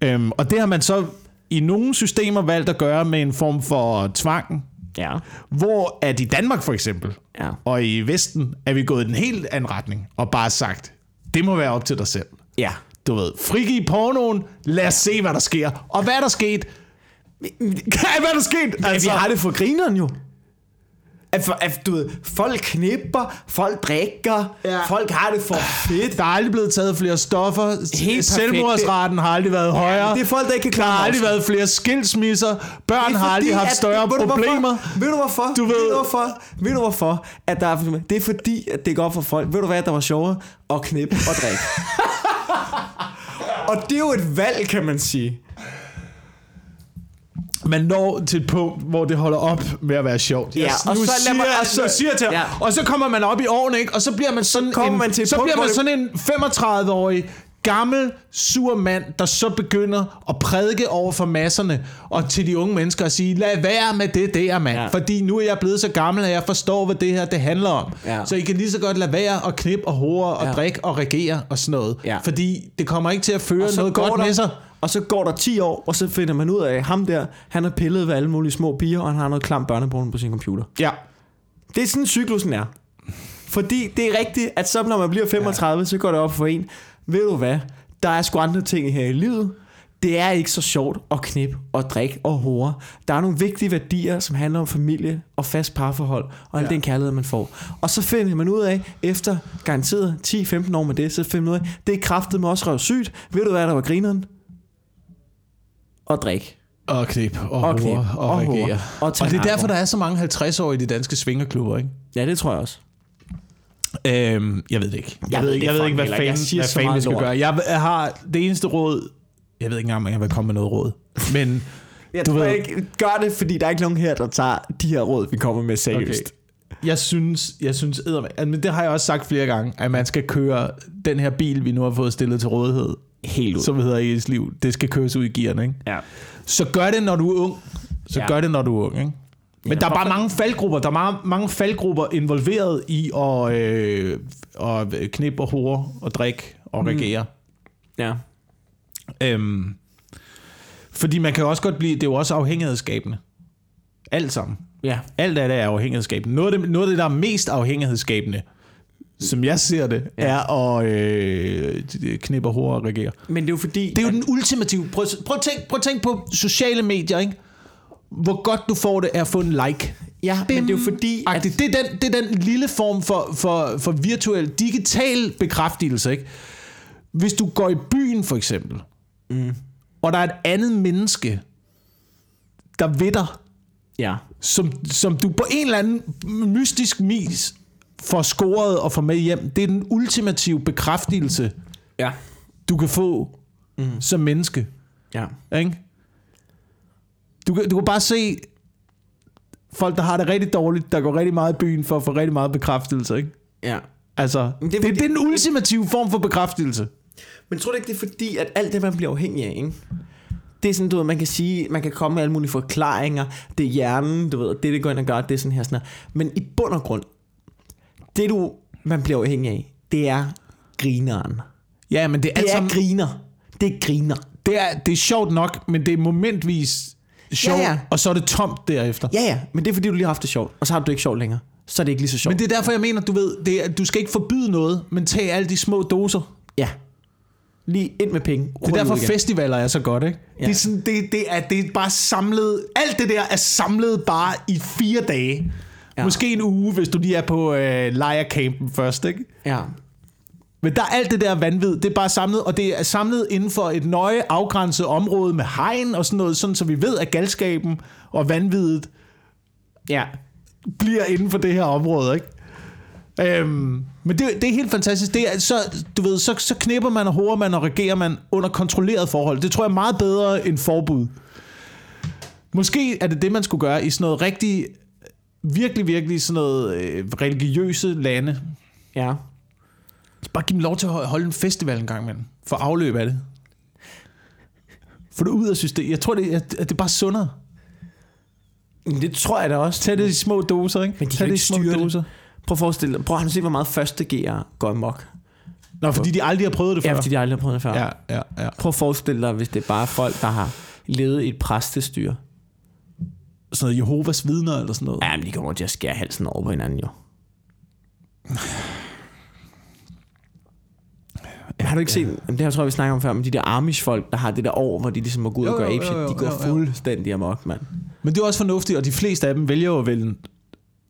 Øhm, og det har man så i nogle systemer valgt at gøre med en form for tvang, Ja. hvor at i Danmark for eksempel, Ja. og i Vesten, er vi gået i en helt anden retning, og bare sagt, det må være op til dig selv. Ja. Du ved, frigiv pornoen, lad os se, hvad der sker. Og hvad er der sket? hvad er der sket? Altså, vi har det for grineren jo. At, at du ved, folk knipper, folk drikker, Ja. ja. folk har det for fedt. Der er aldrig blevet taget flere stoffer. perfekt. Selvmordsraten har aldrig været højere. Det er folk, der ikke kan der har klare aldrig været flere skilsmisser. Børn har aldrig haft større ved problemer. Ved du hvorfor? Du ved- ved du hvorfor? Ved du hvorfor? At der er, det er fordi, at det går op for folk. Ved du hvad, der var sjovere? At knippe og drikke. og det er jo et valg, kan man sige. Man når til et punkt, hvor det holder op med at være sjovt. Ja, Jeg- og nu så siger, mig- jeg- og så- siger til ja. Og så kommer man op i årene, ikke? Og så bliver man sådan kommer en, man til så punkt, bliver man sådan en 35-årig gammel, sur mand, der så begynder at prædike over for masserne og til de unge mennesker og sige, lad være med det der, mand. Ja. Fordi nu er jeg blevet så gammel, at jeg forstår, hvad det her det handler om. Ja. Så I kan lige så godt lade være at knippe og hore og Ja. drikke og regere og sådan noget. Ja. Fordi det kommer ikke til at føre Og noget godt der- med sig. Og så går der 10 år, og så finder man ud af, at ham der, han har pillet ved alle mulige små piger, og han har noget klam børneporno på sin computer. Ja. Det er sådan cyklusen er. Fordi det er rigtigt, at så når man bliver 35, ja. så går det op for en. Ved du hvad? Der er sgu andre ting her i livet. Det er ikke så sjovt at knip og drikke og hore. Der er nogle vigtige værdier, som handler om familie og fast parforhold, og al Ja. den kærlighed, man får. Og så finder man ud af, efter garanteret 10-15 år med det, så finder man ud af, det er kraftet med også røv sygt. Ved du hvad, der var grineren? Og drik. Og knip, og, Og og knip, hore, og, og og Og, tage og det er derfor, der er så mange 50-årige i de danske svingerklubber, ikke? Ja, det tror jeg også. Øhm, jeg ved det ikke. Jeg, ved ved, ikke, jeg ved ikke, hvad. Jeg fanden, hvad fanden vi skal lort. gøre. Jeg, jeg har det eneste råd... Jeg ved ikke engang, om jeg vil komme med noget råd. Men Jeg Du tror ved- ikke, gør det, fordi der er ikke nogen her, der tager de her råd, vi kommer med seriøst. jeg synes, jeg synes eddermame- men det har jeg også sagt flere gange, at man skal køre den her bil, vi nu har fået stillet til rådighed, Helt ud. som hedder i ens liv, det skal køres ud i gearne, ikke? Ja. Så gør det, når du er ung. Så ja. gør det, når du er ung, ikke? Men der er bare mange faldgrupper. Der er mange, mange faldgrupper involveret i at, øh, at knippe og hore og drikke og regere. Ja. Øhm, fordi man kan også godt blive, det er jo også afhængighedsskabende. Alt sammen. Ja. Alt af det er afhængighedsskabende. Noget af det, noget af det der er mest afhængighedsskabende, som jeg ser det, Ja. er at øh, knippe og hore og regere. Men det er jo fordi... Det er jo den ultimative. Prøv, at- prøv, at tænk, prøv at tænk på sociale medier, ikke? Hvor godt du får det af at få en like. Ja, men det er jo fordi... At... Det, er den, det er den lille form for, for, for virtuel, digital bekræftelse, ikke? Hvis du går i byen, for eksempel, Mm. og der er et andet menneske, der ved dig, Ja. som, som du på en eller anden mystisk vis får scoret og får med hjem, det er den ultimative bekræftelse, Ja. du kan få mm. som menneske. Ja. Ikke? Du, kan- du kan bare se folk, der har det rigtig dårligt, der går rigtig meget i byen for at få rigtig meget bekræftelse. Ikke? Ja. Altså, Men det, det det, er det fordi- er den ultimative form for bekræftelse. Men tror du ikke, det er fordi, at alt det, man bliver afhængig af, ikke? Det er sådan, du ved, man kan sige, man kan komme med alle mulige forklaringer. Det er hjernen, du ved, det, det går ind og gør, det er sådan her, sådan her. Men i bund og grund, det du, man bliver afhængig af, det er grineren. Ja, men det er, Det er sammen, griner. Det er griner. det, er, det er sjovt nok, men det er momentvis sjovt, Ja, ja, og så er det tomt derefter. Ja, ja, men det er fordi, du lige har haft det sjovt, og så har du det ikke sjovt længere. Så er det ikke lige så sjovt. Men det er derfor, jeg mener, du ved, det er, du skal ikke forbyde noget, men tag alle de små doser. Ja. Lige ind med penge. Det er derfor, festivaler er så godt, ikke? Ja. Det, er sådan, det, det, er, det er bare samlet... Alt det der er samlet bare i fire dage. Ja. Måske en uge, hvis du lige er på øh, lejrcampen først, ikke? Ja. Men der er alt det der vanvid, det er bare samlet, og det er samlet inden for et nøje afgrænset område med hegn og sådan noget, sådan så vi ved, at galskaben og vanviddet Ja. bliver inden for det her område, ikke? Øhm, men det, det er helt fantastisk. Det er, så, du ved, så, så knipper man og horer man og regerer man under kontrolleret forhold. Det tror jeg er meget bedre end forbud. Måske er det det, man skulle gøre i sådan noget rigtig, virkelig, virkelig sådan noget øh, religiøse lande. Ja. Bare giv dem lov til at holde en festival en gang imellem. For afløb af det. Få det ud af systemet. Jeg tror, det, at det er bare sundere. Det tror jeg da også. Tag det i små doser, ikke? Men de Tag det i små styre det. doser. Prøv at forestille dig. Prøv at se, hvor meget første gear går amok. Nå, fordi de aldrig har prøvet det før. Ja, fordi de aldrig har prøvet det før. ja, ja, ja. Prøv at forestille dig, hvis det er bare folk, der har levet i et præstestyre. Sådan noget Jehovas vidner eller sådan noget. Ja, men de kommer til at skære halsen over på hinanden jo. Har du ikke set, det her tror jeg, vi snakker om før, men de der Amish-folk, der har det der år, hvor de ligesom må gå ud og gøre jo, jo, de går jo, jo. fuldstændig amok, mand. Men det er også fornuftigt, og de fleste af dem vælger jo at vælge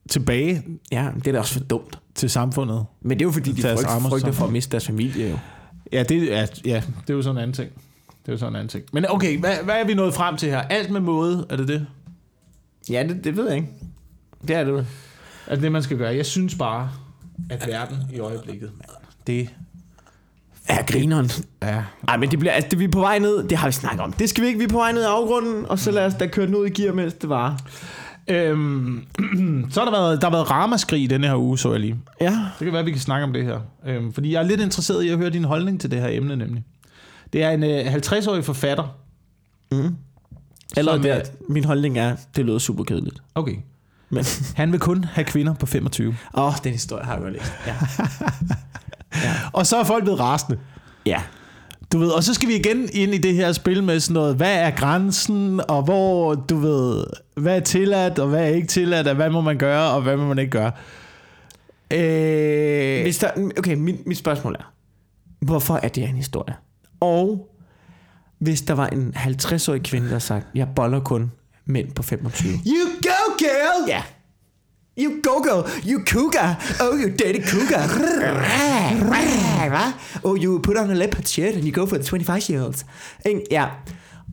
tilbage Ja, det er da også for dumt. til samfundet. Men det er jo fordi, de frygt, frygter for at miste deres familie jo. Ja, det er, ja, det er jo sådan en anden ting. Det er jo sådan en anden ting. Men okay, hvad, hvad er vi nået frem til her? Alt med måde, er det det? Ja, det, det ved jeg ikke. Det er det vel. Er det det, man skal gøre? Jeg synes bare, at verden i øjeblikket, det Ja, grineren. er... Ej, men det bliver, altså, det, vi er på vej ned, det har vi snakket om. Det skal vi ikke, vi er på vej ned i afgrunden, og så lad os da køre den ud i gear, mens det var. Øhm, så har der været, der har været ramaskrig i denne her uge, så jeg lige. Ja. Det kan være, at vi kan snakke om det her. Øhm, fordi jeg er lidt interesseret i at høre din holdning til det her emne, nemlig. Det er en øh, 50-årig forfatter. Mm. Som, der, øh, min holdning er, det lyder super kedeligt. Okay. Men, Han vil kun have kvinder på 25. åh, oh, den historie har jeg godt læst. Ja. Og så er folk blevet rasende. ja. Du ved, og så skal vi igen ind i det her spil med sådan noget, hvad er grænsen, og hvor, du ved, hvad er tilladt, og hvad er ikke tilladt, og hvad må man gøre, og hvad må man ikke gøre. Øh, Hvis der, okay, mit, mit spørgsmål er, hvorfor er det en historie? Og hvis der var en 50-årig kvinde, der sagde, jeg boller kun mænd på 25. You go, girl! Ja. You go girl, you cougar, oh you dirty cougar. oh you put on a leopard shirt and you go for the 25 year olds. Ja.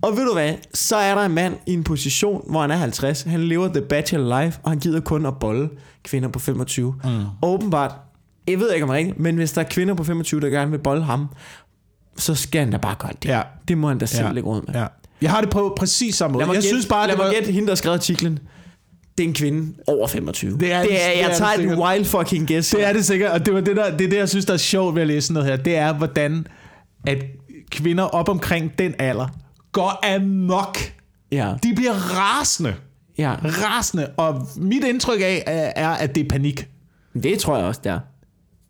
Og ved du hvad, så er der en mand i en position, hvor han er 50. Han lever the bachelor life, og han gider kun at bolle kvinder på 25. Mm. Åbenbart, jeg ved ikke om det er rigtigt, men hvis der er kvinder på 25, der gerne vil bolle ham, så skal han da bare gøre det. Ja. Det må han da selv Ja. lægge råd med. Ja. Jeg har det på præcis samme måde. Mig Jeg synes bare, lad det mig var... gætte, hende der har skrevet artiklen. Det er en kvinde over 25. Det er det- det er det jeg er tager det et wild fucking guess. Det er det sikkert, og det var det, der, det er det, jeg synes, der er sjovt ved at læse noget her. Det er, hvordan at kvinder op omkring den alder går amok. Ja, De bliver rasende. ja. Rasende. Og mit indtryk af er, er, at det er panik. Det tror jeg også, der.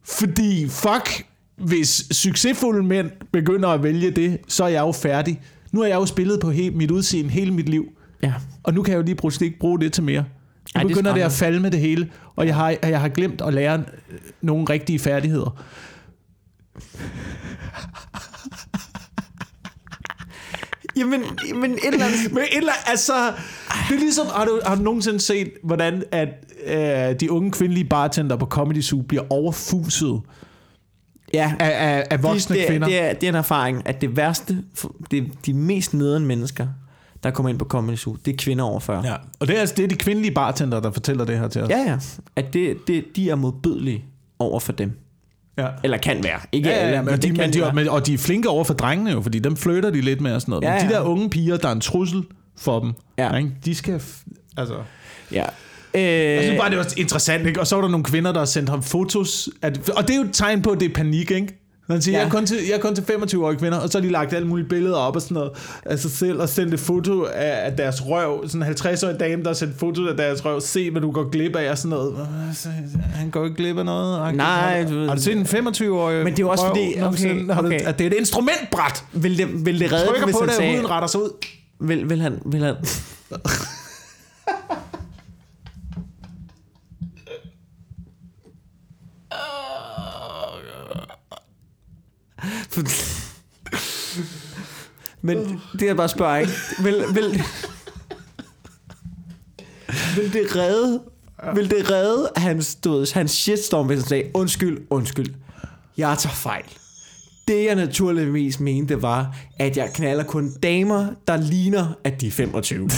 Fordi fuck, hvis succesfulde mænd begynder at vælge det, så er jeg jo færdig. Nu har jeg jo spillet på he- mit udseende hele mit liv. Ja. Og nu kan jeg jo lige pludselig ikke bruge det til mere. Nu Ej, det er begynder det at skræmmende. falde med det hele, og jeg har, jeg har glemt at lære øh, nogle rigtige færdigheder. Jamen, men et eller andet... Men et eller, altså, det er ligesom, har du, har du nogensinde set, hvordan at øh, de unge kvindelige bartender på Comedy Zoo bliver overfuset Ja, af, af, af voksne det, er- kvinder? Det er, det er en erfaring, at det værste, det de mest nederen mennesker, der kommer ind på Comedy Zoo, det er kvinder over 40. Ja. Og det er, altså, det er de kvindelige bartender, der fortæller det her til os. ja. ja. At det, det, de er modbydelige over for dem. ja. Eller kan være. Ikke Ja, ja, alle, ja, men de, men de, være. og de er flinke over for drengene jo, fordi dem flytter de lidt med og sådan noget. Ja, Men de der unge piger, der er en trussel for dem, Ja. ikke? de skal... Altså, Ja. Øh, jeg synes bare, det var interessant, ikke? Og så var der nogle kvinder, der har sendt ham fotos. At, og det er jo et tegn på, at det er panik, ikke? Han siger, Ja. jeg, er kun til, jeg er kun til 25-årige kvinder, og så har de lagt alle mulige billeder op og sådan noget af sig selv, og sendt et foto af, af deres røv. Sådan en 50-årig dame, der har sendt foto af deres røv. Se, hvad du går glip af, og sådan noget. Han går ikke glip af noget. Nej, har, du du, ved- har du set en 25-årig Men det er jo også røv fordi- okay, Har du, okay. at det er et instrumentbræt. vil, det, vil det redde Trykker den, hvis på han det, sagde... huden retter sig ud. Vil, vil han... Vil han Men det jeg bare spørger, ikke? Vil, vil, vil det redde vil det redde hans, du ved, hans shitstorm, hvis han sagde, undskyld, undskyld, jeg tager fejl. Det jeg naturligvis mente var, at jeg knaller kun damer, der ligner, at de er 25.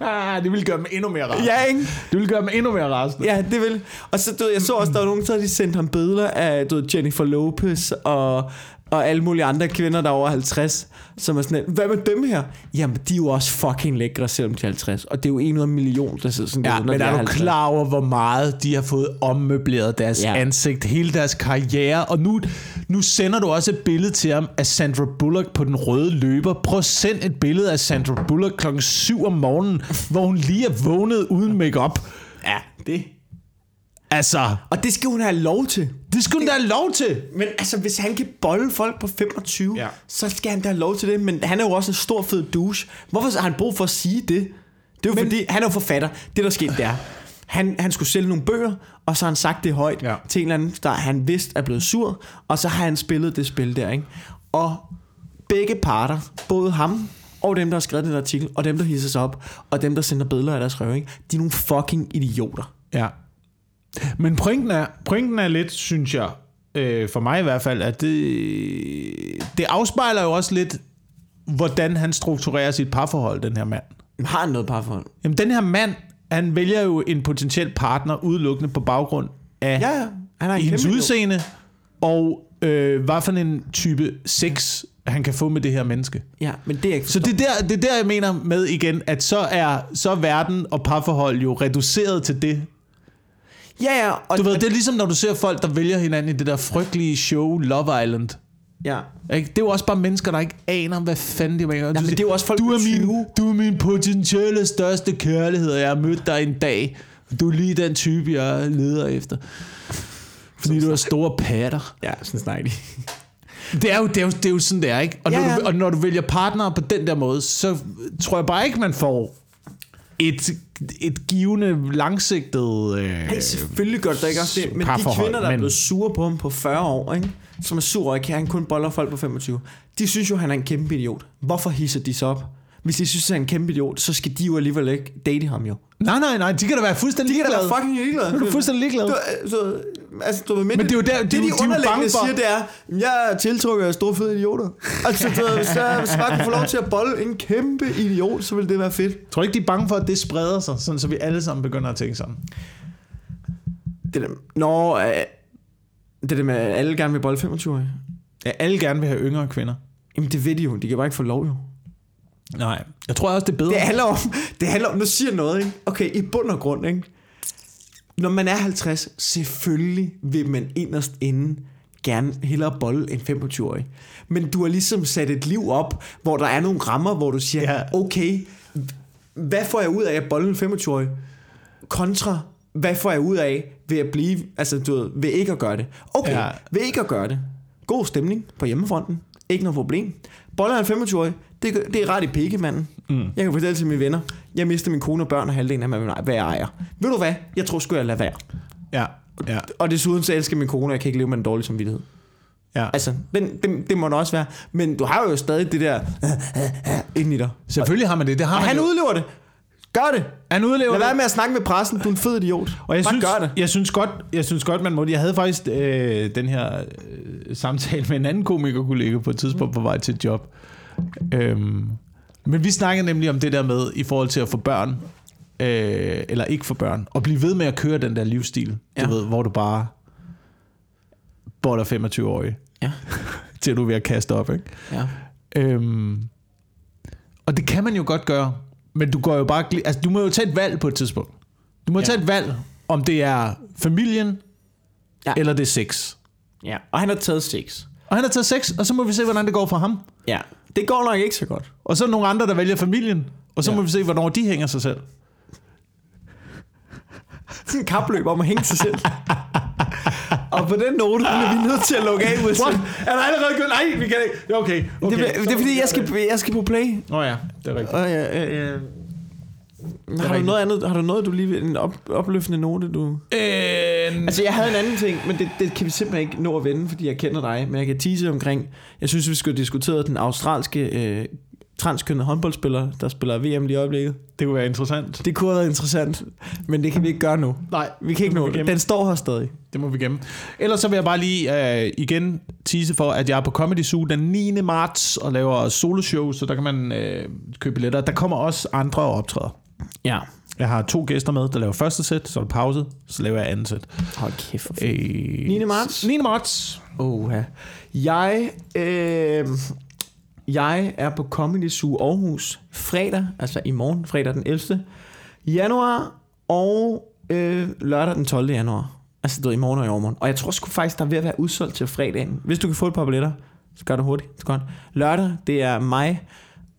Ah, det ville gøre dem endnu mere rasende. ja, ikke? Det ville gøre dem endnu mere rasende. Ja, det vil. Og så, du ved, jeg så også, der var nogen, der de sendt ham billeder af du ved, Jennifer Lopez og, og alle mulige andre kvinder, der er over 50, som er sådan, hvad med dem her? Jamen, de er jo også fucking lækre, selvom de er 50. Og det er jo en ud af en million, der sidder sådan Ja, der, men de er du 50. klar over, hvor meget de har fået ommøbleret deres Ja. ansigt, hele deres karriere, og nu, nu sender du også et billede til ham af Sandra Bullock på den røde løber. Prøv at sende et billede af Sandra Bullock klokken 7 om morgenen, hvor hun lige er vågnet uden makeup. Ja, det. Altså, Og det skal hun have lov til. Det skulle hun da have lov til. Men altså, hvis han kan bolle folk på 25, ja. Så skal han da have lov til det. Men han er jo også en stor fed douche. Hvorfor har han brug for at sige det? Det er jo Men, fordi, han er jo forfatter. Det der skete, det er, han, han skulle sælge nogle bøger, og så har han sagt det højt ja. Til en eller anden, der han vidste er blevet sur, og så har han spillet det spil der, ikke? Og begge parter, både ham og dem, der har skrevet den artikel, og dem, der hisser sig op, og dem, der sender billeder af deres røv, ikke? de er nogle fucking idioter. Ja. Men pointen er, pointen er lidt, synes jeg, øh, for mig i hvert fald, at det, det afspejler jo også lidt, hvordan han strukturerer sit parforhold, den her mand. Har han noget parforhold? Jamen, den her mand, han vælger jo en potentiel partner udelukkende på baggrund af Ja, ja. Han har en hendes udseende, og øh, hvad for en type sex, han kan få med det her menneske. Ja, men det er ikke Så det er, der, det er der, jeg mener med igen, at så er, så er verden og parforhold jo reduceret til det. Ja, ja. Og, Du ved, det er ligesom, når du ser folk, der vælger hinanden i det der frygtelige show Love Island. Ja. Ikke? Det er jo også bare mennesker, der ikke aner, hvad fanden de mener. Ja, men det er jo også folk du er, 20. min, du er min potentielle største kærlighed, og jeg har mødt dig en dag. Du er lige den type, jeg leder efter. Fordi du har store patter. Ja, sådan snakker de. Det er jo, det er jo, det er jo sådan, det er, ikke? Og, Ja, når ja. Du, og når du vælger partnere på den der måde, så tror jeg bare ikke, man får et, et givende, langsigtet... Øh, Hey, selvfølgelig gør det ikke også det, men de kvinder, der er men- blevet sure på ham på 40 år, ikke? som er sur og ikke han kun boller folk på 25, de synes jo, han er en kæmpe idiot. Hvorfor hisser de så op? Hvis de synes, han er en kæmpe idiot, så skal de jo alligevel ikke date ham jo. Nej, nej, nej, de kan da være fuldstændig De kan da ligeglade. være fucking ligeglade. Du er fuldstændig ligeglad. Du, så, altså, du, men, Men det er jo der- det, de de bange underliggende siger, det er, jeg er tiltrukket af store fede idioter. Altså, du, hvis jeg, hvis bare kunne få lov til at bolle en kæmpe idiot, så ville det være fedt. Tror ikke, de er bange for, at det spreder sig, sådan, så vi alle sammen begynder at tænke sådan? Det der, når, øh, det der med, at alle gerne vil bolle 25 Ja, alle gerne vil have yngre kvinder. Jamen, det ved de jo. De kan bare ikke få lov, jo. Nej. Jeg tror også, det er bedre. Det handler om, det handler om, nu siger jeg noget, ikke? Okay, i bund og grund, ikke? Når man er 50, selvfølgelig vil man inderst inde gerne hellere bolle end 25-årig. Men du har ligesom sat et liv op, hvor der er nogle rammer, hvor du siger, Ja. okay, hvad får jeg ud af at bolle en 25-årig? Kontra, hvad får jeg ud af ved at blive, altså du ved, ved ikke at gøre det? Okay, Ja. ved ikke at gøre det. God stemning på hjemmefronten. Ikke noget problem. Boller er en 25-årig, det, det er ret i pikke, manden. Mm. Jeg kan fortælle til mine venner, jeg mister min kone og børn og halvdelen af, hvad hvad jeg ejer. Ved du hvad? Jeg tror sgu, jeg lader være. Ja, ja, Og desuden så elsker min kone, og jeg kan ikke leve med en dårlig samvittighed. ja. Altså, den, det, det må det også være. Men du har jo stadig det der inden i dig. Selvfølgelig har man det. Det har Og man han jo. udlever det. Gør det. Han udlever Lad være med at snakke med pressen. Du er en fed idiot. Og jeg Bare synes, gør det. jeg synes godt, jeg synes godt, man må. Jeg havde faktisk øh, den her øh, samtale med en anden komikerkollega på et tidspunkt på vej til et job. Øhm, men vi snakkede nemlig om det der med i forhold til at få børn øh, eller ikke få børn og blive ved med at køre den der livsstil, ja. Du ved, hvor du bare boller 25 årige Ja. til du er ved at kaste op, ikke? Ja. Øhm, og det kan man jo godt gøre, men du går jo bare altså du må jo tage et valg på et tidspunkt. Du må ja. Tage et valg, om det er familien. Ja. eller det er sex. ja. Og han har taget sex. Og han har taget sex, og så må vi se, hvordan det går for ham. Ja. Det går nok ikke så godt. Og så er der nogle andre, der vælger familien, og så ja. Må vi se, hvornår de hænger sig selv. Sådan en kapløb om at hænge sig selv. og på den note bliver vi nødt til at lukke af. With What? Er der allerede gået? Nej, vi kan ikke. Okay, okay. Det, er- det er fordi, jeg skal, jeg skal på play. Nå ja, det er rigtigt. Og, ja, ja. Har du, rigtigt. noget andet, har du noget, du lige vil, en op, opløftende note, du... Øh, Altså, jeg havde en anden ting, men det, det kan vi simpelthen ikke nå at vende, fordi jeg kender dig. Men jeg kan tease omkring, jeg synes, vi skulle diskutere den australske øh, transkønnede håndboldspiller, der spiller VM lige i øjeblikket. det kunne være interessant. Det kunne have været interessant, men det kan vi ikke gøre nu. Nej, Vi kan ikke nå det. Den står her stadig. Det må vi gemme. Ellers så vil jeg bare lige øh, igen tease for, at jeg er på Comedy Zoo den 9. marts og laver soloshow, så der kan man øh, købe billetter. Der kommer også andre optræder. Ja. Jeg har to gæster med, der laver første sæt, så er der pause, så laver jeg andet sæt. Hold kæft. for. Øh, 9. marts? 9. marts. Oha. Jeg, øh, jeg er på Comedy Zoo Aarhus fredag, altså i morgen, fredag den 11. januar, og øh, lørdag den 12. januar. Altså du ved, i morgen og i overmorgen. Og jeg tror sgu faktisk, der er ved at være udsolgt til fredagen. Hvis du kan få et par billetter, så gør det hurtigt. Det er godt. Lørdag, det er mig,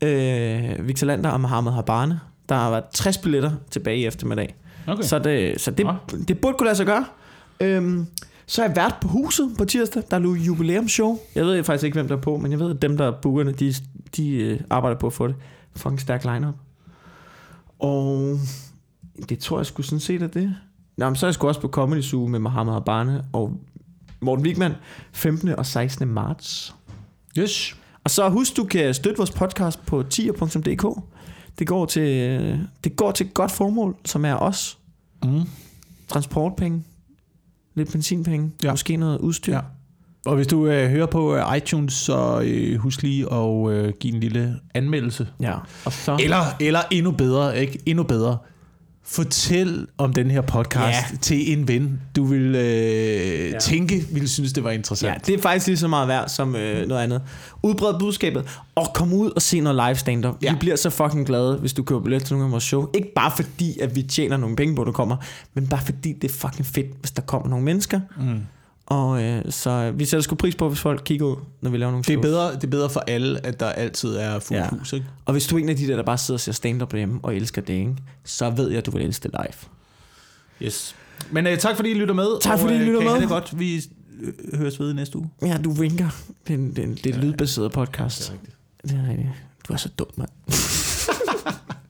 øh, Victor Lander og Mohamed Habane. Der har været 60 billetter tilbage i eftermiddag. Okay. Så, det, så det, Nå. det burde kunne lade sig gøre. Øhm, så er jeg vært på huset på tirsdag. Der er nu jubilæumsshow. Jeg ved faktisk ikke, hvem der er på, men jeg ved, at dem, der er bookerne, de, de øh, arbejder på at få det. Fucking stærk lineup. Og det tror jeg skulle sådan set er det. Nå, men så er jeg sgu også på Comedy Zoo med Mohammed Habane og Morten Wigman 15. og 16. marts. Yes. Og så husk, du kan støtte vores podcast på tier.dk. Det går til, det går til et godt formål, som er os. Mm. Transportpenge. Lidt benzinpenge. Ja. Måske noget udstyr. Ja. Og hvis du øh, hører på øh, iTunes, så øh, husk lige at øh, give en lille anmeldelse. ja. Og så... Eller, eller endnu bedre, ikke? Endnu bedre. Fortæl om den her podcast Ja. til en ven, du vil øh, ja. tænke, ville synes, det var Ja, interessant. det er faktisk lige så meget værd som øh, noget andet. Udbred budskabet, og kom ud og se noget live stand-up. Ja. Ja. Vi bliver så fucking glade, hvis du køber billet til nogle af vores show. Ikke bare fordi, at vi tjener nogle penge på, at du kommer, men bare fordi, det er fucking fedt, hvis der kommer nogle mennesker. Mm. Og øh, så vi sætter sgu pris på, hvis folk kigger ud, når vi laver nogle Det, er shows. bedre, det er bedre for alle, at der altid er fuld ja. Ja. hus. Ikke? Og hvis du er en af de der, der bare sidder og ser stand-up derhjemme og elsker det, ikke? så ved jeg, at du vil elske det live. Yes. Men øh, tak fordi I lytter med. Tak, fordi I og, øh, lytter kan I med. det godt. Vi øh, høres ved næste uge. Ja, du vinker. Det er, det er, det er et lydbaseret podcast. Det er rigtigt. Det er rigtigt. Du er så dum, mand.